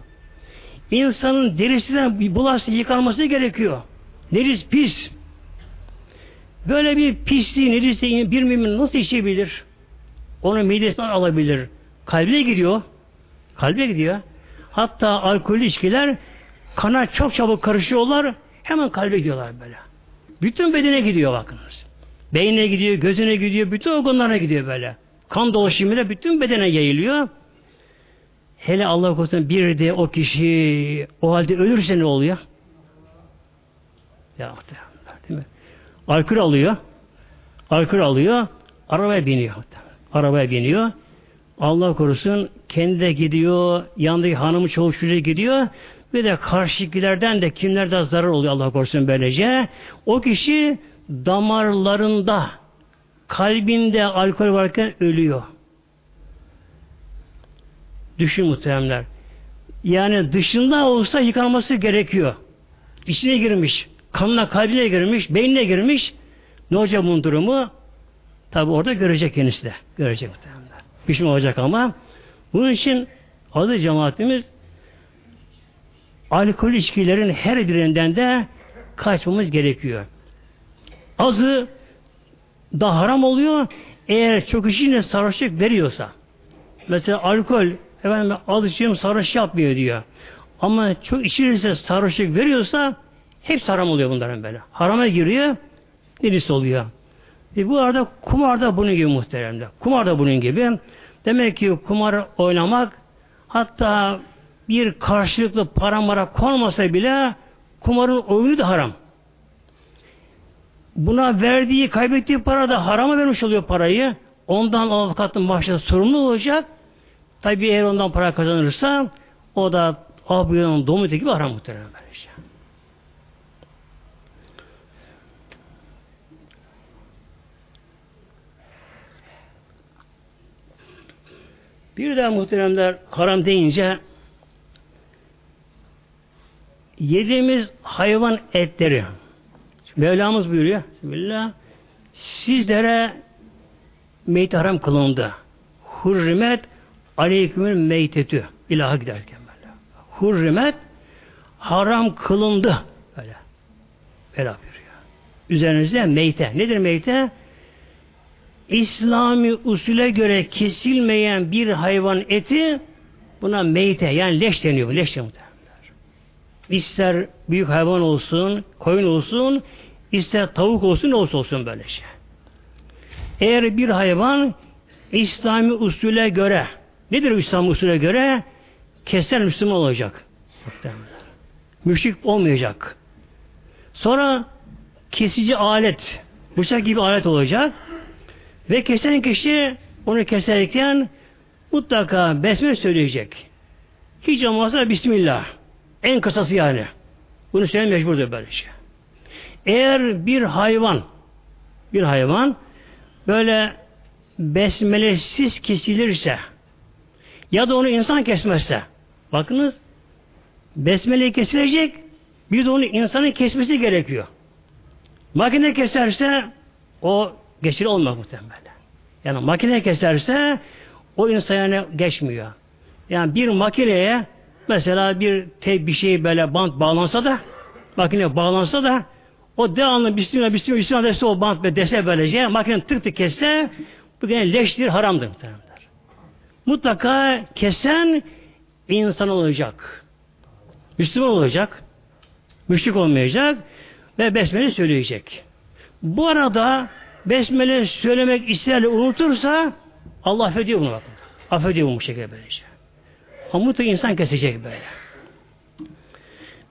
İnsanın derisine bulaşsa yıkanması gerekiyor. Necis pis. Böyle bir pisliği necisi bir mümin nasıl içebilir? Onu midesinden alabilir. Kalbine gidiyor. Kalbe gidiyor. Hatta alkol içkiler kana çok çabuk karışıyorlar. Hemen kalbe gidiyorlar böyle. Bütün bedene gidiyor bakınız. Beynine gidiyor, gözüne gidiyor, bütün organlarına gidiyor böyle. Kan dolaşımıyla bütün bedene yayılıyor. Hele Allah korusun bir de o kişi o halde ölürse ne oluyor? Ya değil mi? Alkol alıyor. Alkol alıyor. Arabaya biniyor. Arabaya biniyor. Allah korusun kendi de gidiyor. Yanındaki hanımı çoğu çocuğu gidiyor. Bir de karşıkilerden de kimlerden zarar oluyor Allah korusun böylece. O kişi damarlarında kalbinde alkol varken ölüyor. Düşün muhteremler. Yani dışında olsa yıkanması gerekiyor. İçine girmiş. Kanına kalbine girmiş. Beynine girmiş. Ne olacak bunun durumu? Tabi orada görecek kendisi de. Görecek muhteremler. Pişman olacak ama bunun için adı cemaatimiz alkol içkilerin her birinden de kaçmamız gerekiyor. Azı da haram oluyor eğer çok içine sarhoşluk veriyorsa. Mesela alkol efendim az içiyorum sarhoş yapmıyor diyor. Ama çok içilirse sarhoşluk veriyorsa hep haram oluyor bunların böyle. Harama giriyor, neresi oluyor. E bu arada kumar da bunun gibi muhteremde. Kumar da bunun gibi. Demek ki kumar oynamak hatta bir karşılıklı para mara konmasa bile kumarın oyunu da haram. Buna verdiği, kaybettiği para da harama vermiş oluyor parayı. Ondan avukatın başta sorumlu olacak. Tabi eğer ondan para kazanırsa o da abiyonun domutu gibi haram muhtemelen Bir daha muhteremler haram deyince yediğimiz hayvan etleri Mevlamız buyuruyor Bismillah sizlere meyt haram kılındı. Hurrimet aleykümün meytetü ilaha giderken böyle. Hurrimet haram kılındı. Böyle. Bela buyuruyor. Üzerinize meyte. Nedir meyte? İslami usule göre kesilmeyen bir hayvan eti buna meyte yani leş deniyor. Leş deniyor. İster büyük hayvan olsun, koyun olsun, ister tavuk olsun, ne olsa olsun böyle şey. Eğer bir hayvan İslami usule göre, nedir İslam usule göre? Keser Müslüman olacak. Müşrik olmayacak. Sonra kesici alet, bıçak gibi alet olacak. Ve kesen kişi onu keserken mutlaka besmele söyleyecek. Hiç olmazsa Bismillah. En kısası yani. Bunu söylemek mecburdur böyle şey. Eğer bir hayvan bir hayvan böyle besmelesiz kesilirse ya da onu insan kesmezse bakınız besmele kesilecek bir de onu insanın kesmesi gerekiyor. Makine keserse o geçir olmaz muhtemelen. Yani makine keserse o insan yani geçmiyor. Yani bir makineye mesela bir tek bir şey böyle bant bağlansa da makine bağlansa da o devamlı bismillah bismillah bismillah dese o bant ve dese böylece makine tık tık kesse bu gene leştir haramdır muhtemelenler. Mutlaka kesen insan olacak. Müslüman olacak. Müşrik olmayacak ve besmele söyleyecek. Bu arada besmele söylemek isterle unutursa Allah affediyor bunu bakın. Affediyor bu şekilde böylece. Ama insan kesecek böyle.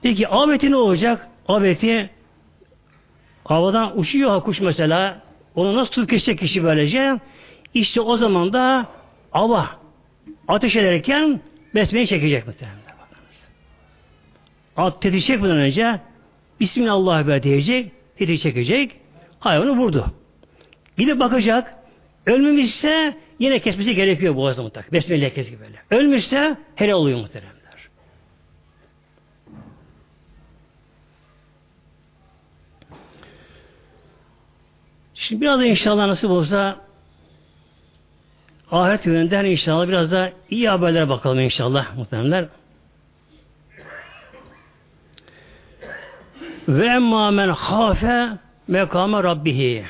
Peki aveti ne olacak? Aveti havadan uçuyor kuş mesela. Onu nasıl tutup kesecek kişi böylece? İşte o zaman da ava ateş ederken besmeyi çekecek muhtemelen. At tetik çekmeden önce Bismillah be diyecek, tetik çekecek, hayvanı vurdu. Gidip bakacak, ölmemişse yine kesmesi gerekiyor boğazda mutlaka. Besmele kes gibi böyle. Ölmüşse hele oluyor muhteremler. Şimdi biraz da inşallah nasip olsa ahiret yönünden inşallah biraz da iyi haberlere bakalım inşallah muhtemelenler. Ve emma men hafe mekame rabbihi.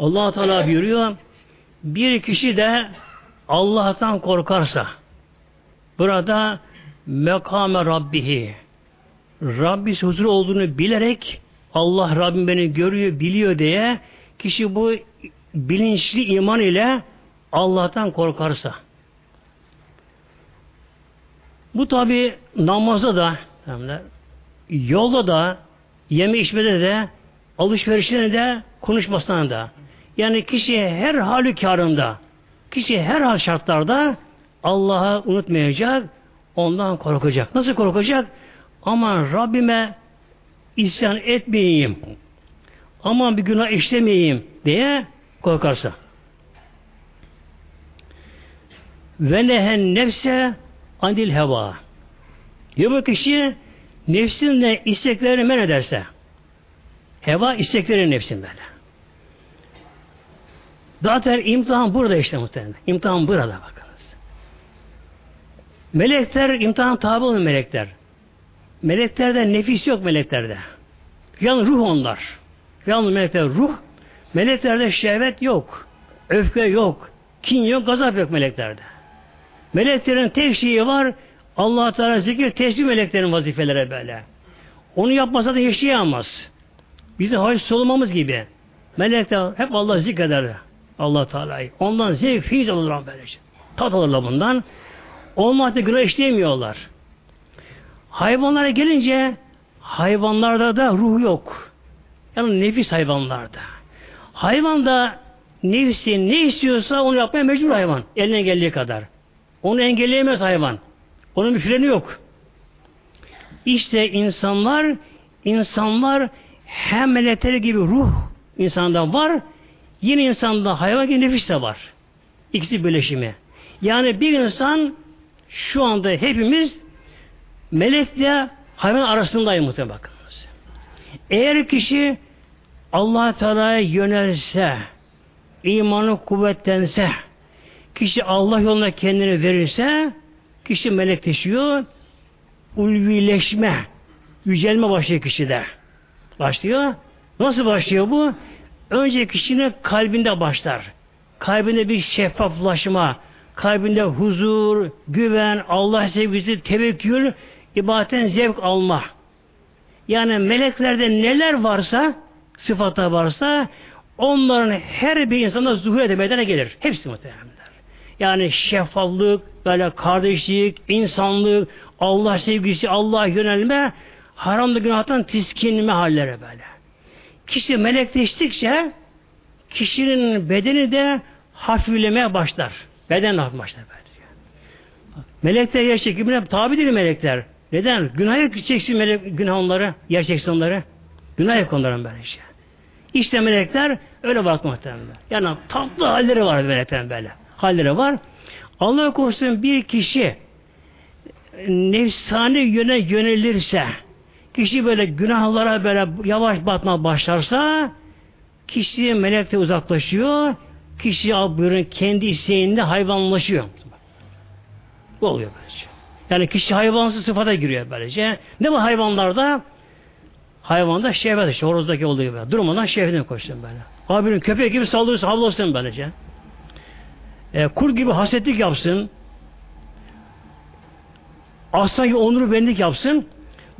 Allah Teala buyuruyor bir kişi de Allah'tan korkarsa burada mekame Rabbihi Rabbis huzur olduğunu bilerek Allah Rabbim beni görüyor, biliyor diye kişi bu bilinçli iman ile Allah'tan korkarsa. Bu tabi namazda da yolda da yeme içmede de alışverişinde de konuşmasında da yani kişi her halükarında kişi her hal şartlarda Allah'ı unutmayacak ondan korkacak. Nasıl korkacak? Aman Rabbime isyan etmeyeyim. Aman bir günah işlemeyeyim diye korkarsa. Ve nehen nefse andil heva. Ya bu kişi nefsinle isteklerini men ederse heva istekleri nefsin böyle. Zaten imtihan burada işte muhtemelen. İmtihan burada bakınız. Melekler imtihan tabi olan melekler. Meleklerde nefis yok meleklerde. Yalnız ruh onlar. Yalnız melekler ruh. Meleklerde şehvet yok. Öfke yok. Kin yok. Gazap yok meleklerde. Meleklerin tek şeyi var. allah Teala zikir tesbih meleklerin vazifeleri böyle. Onu yapmasa da yaşayamaz. Bizi hais solumamız gibi. Melekler hep Allah zikreder. Allah Teala'yı. Ondan zevk, fiiz alırlar böylece. Tat alırlar bundan. Olmakta günah işleyemiyorlar. Hayvanlara gelince hayvanlarda da ruh yok. Yani nefis hayvanlarda. Hayvan da nefsi ne istiyorsa onu yapmaya mecbur hayvan. Eline geldiği kadar. Onu engelleyemez hayvan. Onun bir freni yok. İşte insanlar insanlar hem melekleri gibi ruh insanda var yine insanda hayvan gibi nefis de var. İkisi birleşimi. Yani bir insan şu anda hepimiz melekle hayvan arasındayım muhtemelen bakınız. Eğer kişi allah Teala'ya yönelse, imanı kuvvetlense, kişi Allah yoluna kendini verirse, kişi melekleşiyor, ulvileşme, yücelme başlıyor kişide. Başlıyor. Nasıl başlıyor bu? Önce kişinin kalbinde başlar. Kalbinde bir şeffaflaşma, kalbinde huzur, güven, Allah sevgisi, tevekkül, ibadetten zevk alma. Yani meleklerde neler varsa, sıfata varsa, onların her bir insanda zuhur edemeden gelir. Hepsi muhtemelenler. Yani şeffaflık, böyle kardeşlik, insanlık, Allah sevgisi, Allah yönelme, haramlı günahtan tiskinme halleri böyle. Kişi melekleştikçe kişinin bedeni de hafiflemeye başlar. Beden hafif başlar. Melekler yer çekimine tabidir melekler. Neden? Günah çeksin melek, günah onları, yer çeksin onları. Günah yok onların böyle şey. İşte melekler öyle bakmaktan. Yani tatlı halleri var meleklerin böyle. Halleri var. Allah korusun bir kişi nefsani yöne yönelirse kişi böyle günahlara böyle yavaş batma başlarsa kişi melekte uzaklaşıyor kişi buyurun kendi isteğinde hayvanlaşıyor. Bu oluyor böylece. Yani kişi hayvansız sıfata giriyor böylece. Ne bu hayvanlarda? Hayvanda şehvet işte horozdaki olduğu gibi. Durmadan şehvetine koşsun böyle. Abinin köpek gibi saldırırsa havlasın böylece. E, kur gibi hasetlik yapsın. Aslan gibi onuru benlik yapsın.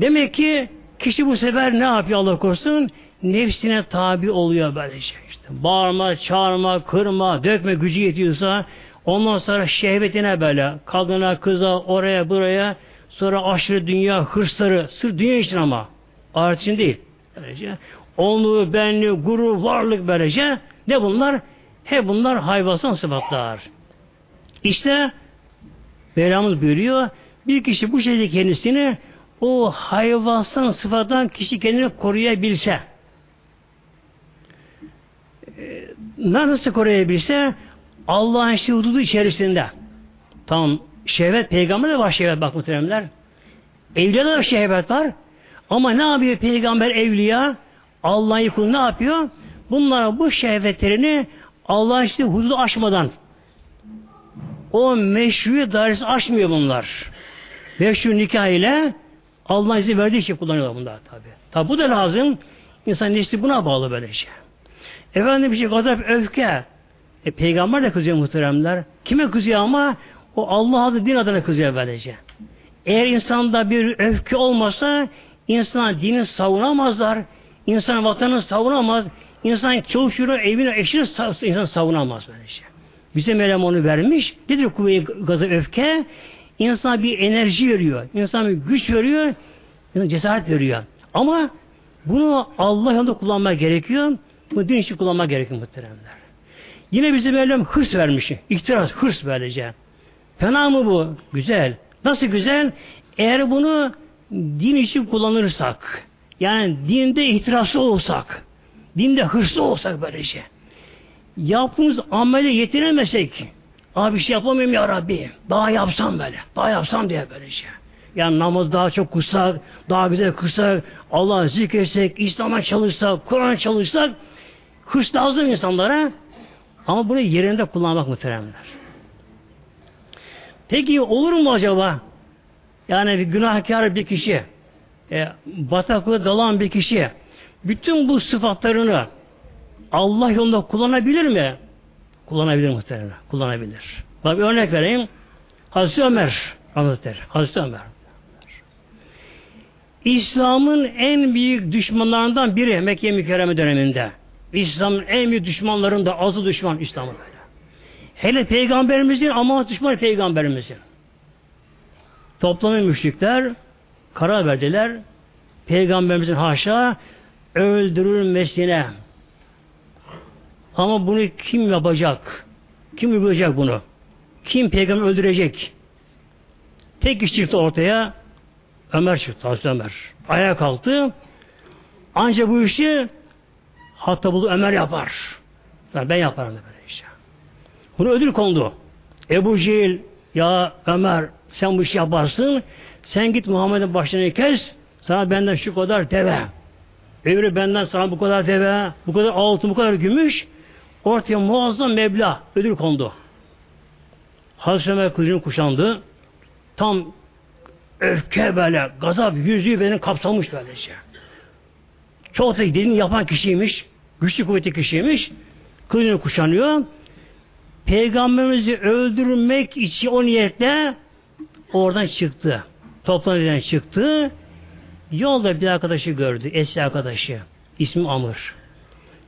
Demek ki kişi bu sefer ne yapıyor Allah korusun? Nefsine tabi oluyor böylece. İşte bağırma, çağırma, kırma, dökme gücü yetiyorsa ondan sonra şehvetine böyle kadına, kıza, oraya, buraya sonra aşırı dünya hırsları sırf dünya için ama ahiret için değil. Böylece. Onluğu, benliği, gurur, varlık böylece ne bunlar? Hep bunlar hayvansal sıfatlar. İşte Mevlamız buyuruyor. Bir kişi bu şekilde kendisini o hayvansal sıfattan kişi kendini koruyabilse e, nasıl koruyabilse Allah'ın işte hududu içerisinde. Tamam şehvet peygamber de var şehvet bak muhteremler. Evliyada da şehvet var. Ama ne yapıyor peygamber evliya? Allah'ın kulu ne yapıyor? Bunlara bu şehvetlerini Allah'ın işte hududu aşmadan. O meşru dairesi aşmıyor bunlar. Meşru nikah ile Allah izin verdiği için kullanıyorlar bunlar tabi. Tabi bu da lazım. İnsan nesli buna bağlı böyle şey. Efendim bir şey gazap, öfke. E, peygamber de kızıyor muhteremler. Kime kızıyor ama? O Allah adı din adına kızıyor böylece. Eğer insanda bir öfke olmasa insan dini savunamazlar. İnsan vatanını savunamaz. İnsan çocuğunu, evini, eşini insan savunamaz böylece. Bize Mevlam onu vermiş. Nedir kuvve gazı öfke? İnsana bir enerji veriyor. İnsana bir güç veriyor. Cesaret veriyor. Ama bunu Allah yolunda kullanmak gerekiyor. Bu din için kullanmak gerekiyor muhteremler. Yine bize Mevlam hırs vermiş. İktiraz, hırs böylece. Fena mı bu? Güzel. Nasıl güzel? Eğer bunu din için kullanırsak, yani dinde ihtiraslı olsak, dinde hırslı olsak böylece, yaptığımız amele yetiremesek abi bir şey yapamıyorum ya Rabbi daha yapsam böyle daha yapsam diye böyle şey. Yani namaz daha çok kutsak, daha güzel kutsak, Allah'ı zikretsek, İslam'a çalışsak, Kur'an çalışsak hırs lazım insanlara ama bunu yerinde kullanmak muhteremler. Peki olur mu acaba? Yani bir günahkar bir kişi, e, bataklığı dalan bir kişi bütün bu sıfatlarını Allah yolunda kullanabilir mi? Kullanabilir muhtemelen. Kullanabilir. Bak bir örnek vereyim. Hazreti Ömer anlatır. Hazreti Ömer. İslam'ın en büyük düşmanlarından biri Mekke mükerreme döneminde. İslam'ın en büyük düşmanlarında azı düşman İslam'ın böyle. Hele peygamberimizin ama düşman peygamberimizin. Toplamı müşrikler karar verdiler. Peygamberimizin haşa öldürülmesine ama bunu kim yapacak? Kim uygulayacak bunu? Kim peygamber öldürecek? Tek iş çıktı ortaya. Ömer çıktı. Hazreti Ömer. Ayağa kalktı. Ancak bu işi hatta bunu Ömer yapar. Yani ben yaparım böyle işte. Bunu ödül kondu. Ebu Cehil ya Ömer sen bu işi yaparsın. Sen git Muhammed'in başını kes. Sana benden şu kadar deve. Öbürü benden sana bu kadar deve, bu kadar altın, bu kadar gümüş. Ortaya muazzam meblağ ödül kondu. Hazreti Ömer kılıcını kuşandı. Tam öfke böyle, gazap, yüzüğü benim kapsamış böylece. Çok da dediğini yapan kişiymiş. Güçlü kuvvetli kişiymiş. Kılıcını kuşanıyor. Peygamberimizi öldürmek için o niyetle oradan çıktı. Toplantıdan çıktı. Yolda bir arkadaşı gördü. Eski arkadaşı. İsmi Amr.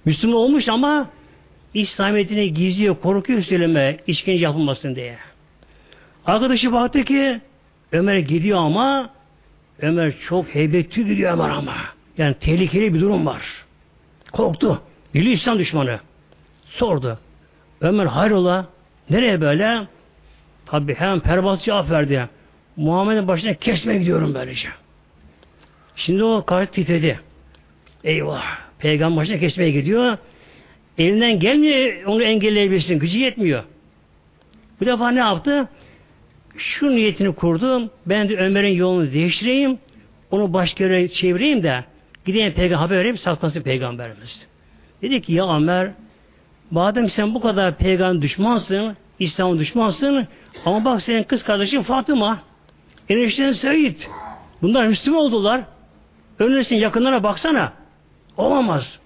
Müslüman olmuş ama İslamiyetini gizliyor, korkuyor söyleme işkence yapılmasın diye. Arkadaşı baktı ki Ömer gidiyor ama Ömer çok heybetli gidiyor Ömer ama. Yani tehlikeli bir durum var. Korktu. Bili İslam düşmanı. Sordu. Ömer hayrola? Nereye böyle? Tabi hemen pervaz cevap verdi. Muhammed'in başına kesmeye gidiyorum böylece. Şimdi o karşı titredi. Eyvah. Peygamber başına kesmeye gidiyor. Elinden gelmiyor onu engelleyebilirsin. Gücü yetmiyor. Bu defa ne yaptı? Şu niyetini kurdum. Ben de Ömer'in yolunu değiştireyim. Onu başka yere çevireyim de gideyim peygamber vereyim saklansın peygamberimiz. Dedi ki ya Ömer madem sen bu kadar peygamber düşmansın, İslam düşmansın ama bak senin kız kardeşin Fatıma enişten Seyyid bunlar Müslüman oldular. Önünesin yakınlara baksana. Olamaz.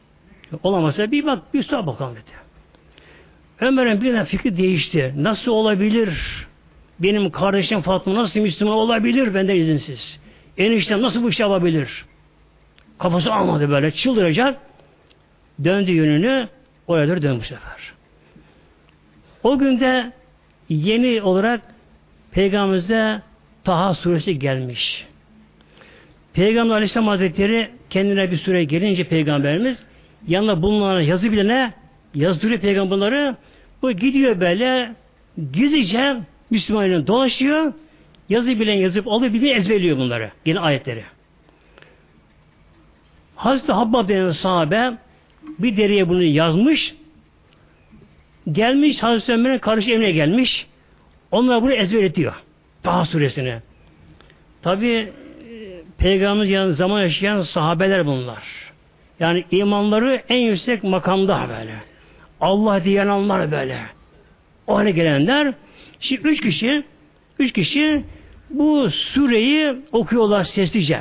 Olamazsa bir bak bir sor bakalım dedi. Ömer'in birden fikri değişti. Nasıl olabilir? Benim kardeşim Fatma nasıl Müslüman olabilir benden izinsiz? Eniştem nasıl bu iş yapabilir? Kafası almadı böyle çıldıracak. Döndü yönünü oraya doğru dön bu sefer. O günde yeni olarak Peygamberimize Taha suresi gelmiş. Peygamber Aleyhisselam Hazretleri kendine bir süre gelince Peygamberimiz yanına bulunan yazı bilene yazdırıyor peygamberleri. Bu gidiyor böyle gizlice Müslümanların dolaşıyor. Yazı bilen yazıp alıyor bilen ezberliyor bunları. Yine ayetleri. Hazreti Habbab denen sahabe bir deriye bunu yazmış. Gelmiş Hazreti Ömer'in karşı evine gelmiş. Onlar bunu ezberletiyor. Daha suresini. Tabi Peygamberimiz yani zaman yaşayan sahabeler bunlar. Yani imanları en yüksek makamda böyle. Allah diyen böyle. O hale gelenler şimdi üç kişi üç kişi bu sureyi okuyorlar seslice.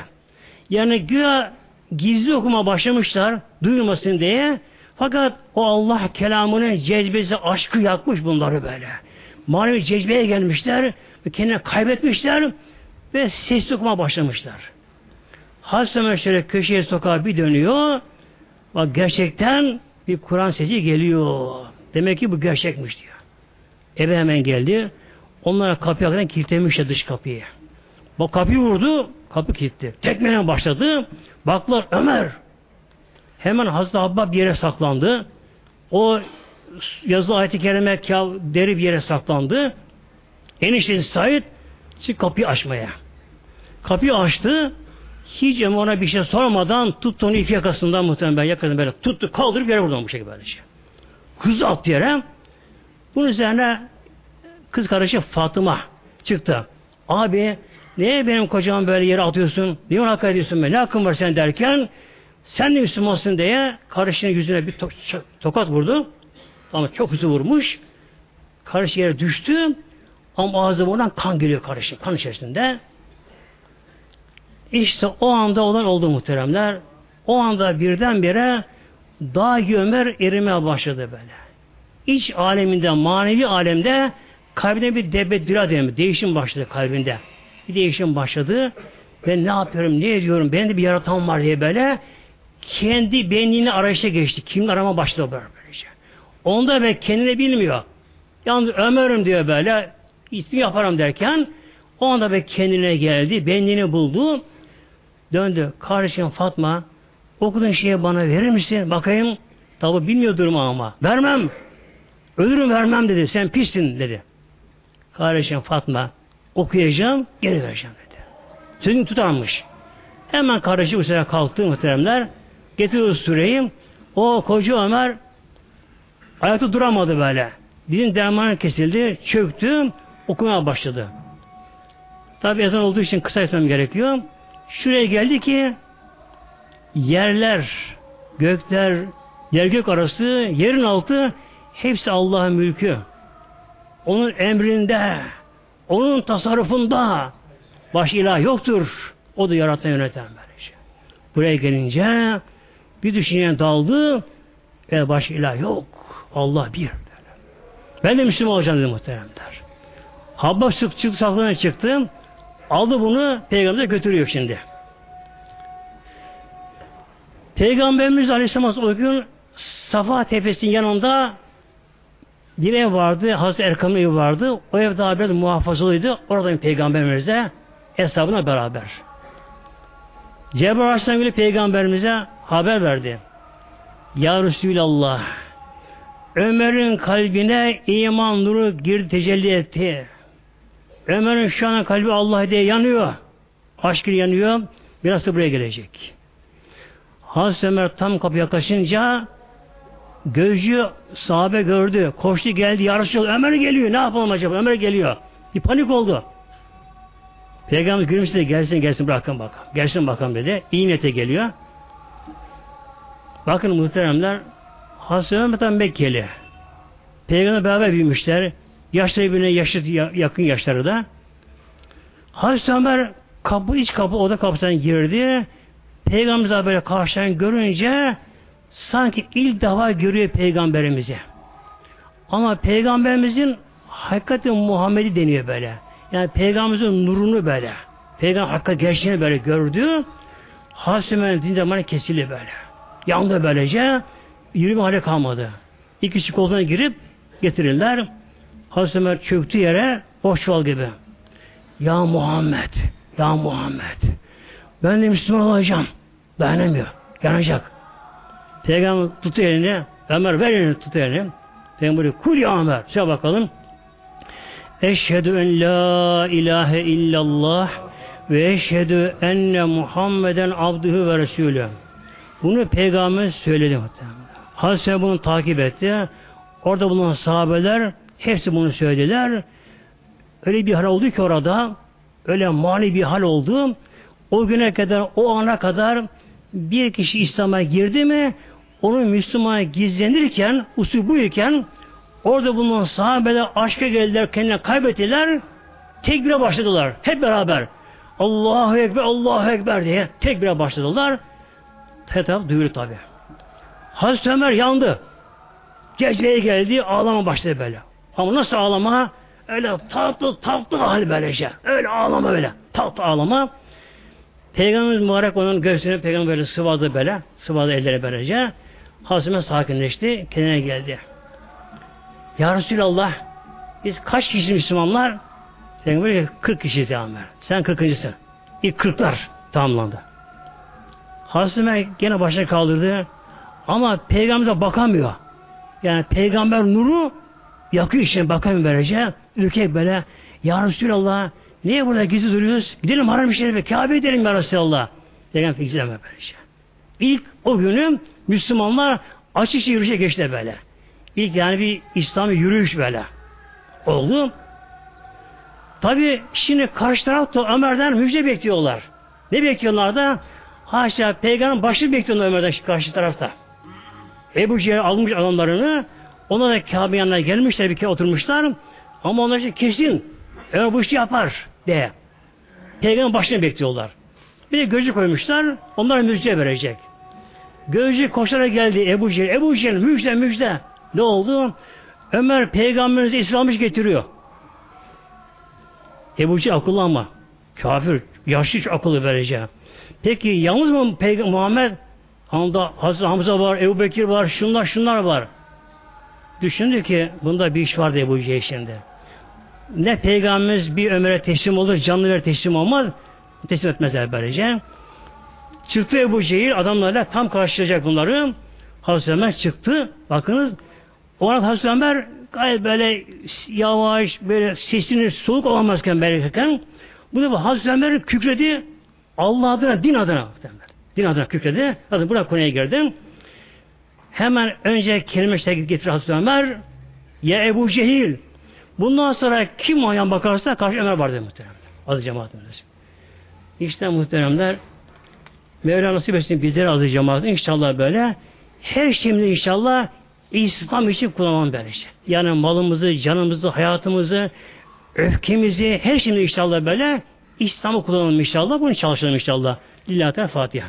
Yani güya gizli okuma başlamışlar duyulmasın diye fakat o Allah kelamının cezbesi aşkı yakmış bunları böyle. Manevi cezbeye gelmişler ve kendini kaybetmişler ve sesli okuma başlamışlar. Şöyle köşeye sokağa bir dönüyor. Bak gerçekten bir Kur'an sesi geliyor. Demek ki bu gerçekmiş diyor. Eve hemen geldi. Onlara kapıya kadar kilitlemişler dış kapıyı. Bak kapıyı vurdu, kapı kilitli. Tekmeden başladı. Baklar Ömer. Hemen Hazreti Abba bir yere saklandı. O yazılı ayet-i kerime deri bir yere saklandı. Eniştesi Said çık kapıyı açmaya. Kapıyı açtı. Hiç ama ona bir şey sormadan tuttu onu iki yakasından muhtemelen yakasından böyle tuttu kaldırıp yere vurdu bu şekilde böylece. Kız attı yere. Bunun üzerine kız kardeşi Fatıma çıktı. Abi niye benim kocam böyle yere atıyorsun? Niye onu hakaret ediyorsun? Ne hakkın var sen derken sen de Müslümansın diye kardeşinin yüzüne bir to tokat vurdu. Ama çok hızlı vurmuş. Kardeş yere düştü. Ama ağzı kan geliyor kardeşim. Kan içerisinde. İşte o anda olan oldu muhteremler. O anda birdenbire dahi Ömer erimeye başladı böyle. İç aleminde, manevi alemde kalbine bir debeddüra dönemi, değişim başladı kalbinde. Bir değişim başladı. Ben ne yapıyorum, ne ediyorum, benim de bir yaratan var diye böyle kendi benliğini arayışa geçti. Kimin arama başladı böyle böylece. Onda ve kendini bilmiyor. Yalnız Ömer'im diyor böyle, ismi yaparım derken o anda ve kendine geldi, benliğini buldu. Döndü. Kardeşim Fatma okuduğun şeyi bana verir misin? Bakayım. Tabi bilmiyor durumu ama. Vermem. Ölürüm vermem dedi. Sen pissin dedi. Kardeşim Fatma okuyacağım geri vereceğim dedi. Sözünü tutarmış. Hemen kardeşi bu sefer kalktı muhteremler. Getiriyor süreyi. O koca Ömer ayakta duramadı böyle. Bizim dermanı kesildi. Çöktü. Okumaya başladı. Tabi ezan olduğu için kısa etmem gerekiyor. Şuraya geldi ki yerler, gökler, yer gök arası, yerin altı hepsi Allah'ın mülkü. Onun emrinde, onun tasarrufunda baş ilah yoktur. O da yaratan yöneten böylece. Buraya gelince bir düşünceye daldı ve baş ilah yok. Allah bir. Ben de Müslüman olacağım dedi muhteremler. Habba çıktı, çıktı, çıktı. Aldı bunu peygamber'e götürüyor şimdi. Peygamberimiz Aleyhisselam o gün Safa Tepesi'nin yanında bir ev vardı. Hazreti Erkam'ın evi vardı. O ev daha biraz muhafazalıydı. Oradan peygamberimize hesabına beraber. Cebrail Aleyhisselam gibi peygamberimize haber verdi. Ya Resulallah Ömer'in kalbine iman nuru girdi tecelli etti. Ömer'in şu an kalbi Allah diye yanıyor. Aşk yanıyor. Biraz da buraya gelecek. Hazreti Ömer tam kapıya yaklaşınca gözcü sahabe gördü. Koştu geldi. Yarışı Ömer geliyor. Ne yapalım acaba? Ömer geliyor. Bir panik oldu. Peygamber gülümsedi. Gelsin gelsin bırakın bakalım. Gelsin bakalım dedi. İyi niyete geliyor. Bakın muhteremler Hazreti Ömer tam Mekkeli. Peygamber beraber büyümüşler. Yaşları birbirine yaşlı, yakın yaşları da. Hazreti Ömer kapı, iç kapı, oda kapısından girdi. Peygamberimiz böyle karşıdan görünce sanki ilk defa görüyor peygamberimizi. Ama peygamberimizin hakikati Muhammed'i deniyor böyle. Yani peygamberimizin nurunu böyle. Peygamber hakikat gerçeğini böyle gördü. Ömer'in din zamanı kesildi böyle. Yandı böylece. Yürüme hale kalmadı. İkisi koluna girip getirirler. Hazreti Ömer çöktü yere boş çuval gibi. Ya Muhammed, ya Muhammed. Ben de Müslüman olacağım. Dayanamıyor. Yanacak. Peygamber tuttu elini. Ömer ver elini tut elini. Peygamber kul ya Ömer. Söyle bakalım. Eşhedü en la ilahe illallah ve eşhedü enne Muhammeden abdühü ve resulü. Bunu peygamber söyledi. Hazreti bunu takip etti. Orada bulunan sahabeler hepsi bunu söylediler. Öyle bir hal oldu ki orada öyle mani bir hal oldu. O güne kadar, o ana kadar bir kişi İslam'a girdi mi onun Müslümana gizlenirken, usul buyken orada bulunan sahabeler aşka geldiler, kendine kaybettiler. Tekbire başladılar. Hep beraber. Allahu Ekber, Allahu Ekber diye tekbire başladılar. Tetap duyuru tabi. Hazreti Ömer yandı. Cezbeye geldi, ağlama başladı böyle. Ama nasıl ağlama? Öyle tatlı tatlı hal böylece. Öyle ağlama öyle. Tatlı ağlama. Peygamberimiz mübarek onun göğsüne peygamber böyle sıvadı böyle. Sıvadı elleri böylece. Hazreti sakinleşti. Kendine geldi. Ya Resulallah biz kaç kişi Müslümanlar? Peygamber 40 kişiyiz Ömer. Sen 40.sın. İlk 40'lar tamamlandı. Hazreti Ömer gene başına kaldırdı. Ama peygamberimize bakamıyor. Yani peygamber nuru yakıyor işte bakamıyor böylece. Ürkek böyle. Ya Resulallah niye burada gizli duruyoruz? Gidelim haram-ı şerife. Kabe edelim ya Resulallah. Peygamber fikir böylece. İlk o günü Müslümanlar açıkça yürüyüşe geçti böyle. İlk yani bir İslami yürüyüş böyle. Oldu. Tabi şimdi karşı tarafta Ömer'den müjde bekliyorlar. Ne bekliyorlar da? Haşa peygamberin başını bekliyorlar Ömer'den karşı tarafta. Ebu Cehil almış adamlarını ona da Kabe yanına gelmişler bir kere oturmuşlar ama onlar işte kesin Ömer bu işi yapar diye. Peygamber başını bekliyorlar. Bir de gözü koymuşlar onlara müjde verecek. Gözcü koşarak geldi Ebu Cehil. Ebu Cehil müjde müjde. Ne oldu? Ömer peygamberimize İslam'ı getiriyor. Ebu Cehil akıllı ama. Kafir. Yaşlı hiç akıllı vereceğim. Peki yalnız mı Peygamber Muhammed? Onda Hazreti Hamza var, Ebu Bekir var, şunlar şunlar var. Düşündü ki bunda bir iş var diye bu Cehil şimdi. Ne peygamberimiz bir Ömer'e teslim olur, canlı ver teslim olmaz. Teslim etmezler böylece. Çıktı Ebu Cehil adamlarla tam karşılayacak bunları. Hazreti Ömer çıktı. Bakınız o arada Hazreti Ömer gayet böyle yavaş böyle sesini soluk olamazken belirken bu da Hazreti Ömer kükredi Allah adına, din adına din adına kükredi. Hadi buna konuya girdim. Hemen önce kelime şekil getir Hazreti Ömer ya Ebu Cehil bundan sonra kim o bakarsa karşı Ömer vardı muhteremler. Adı cemaatimiz. İşte muhteremler Mevla nasip etsin bizlere adı cemaat inşallah böyle her şeyimizi inşallah İslam için kullanmam böylece. Yani malımızı, canımızı, hayatımızı, öfkemizi, her şeyimizi inşallah böyle İslam'ı kullanalım inşallah. Bunu çalışalım inşallah. Lillahi Fatiha.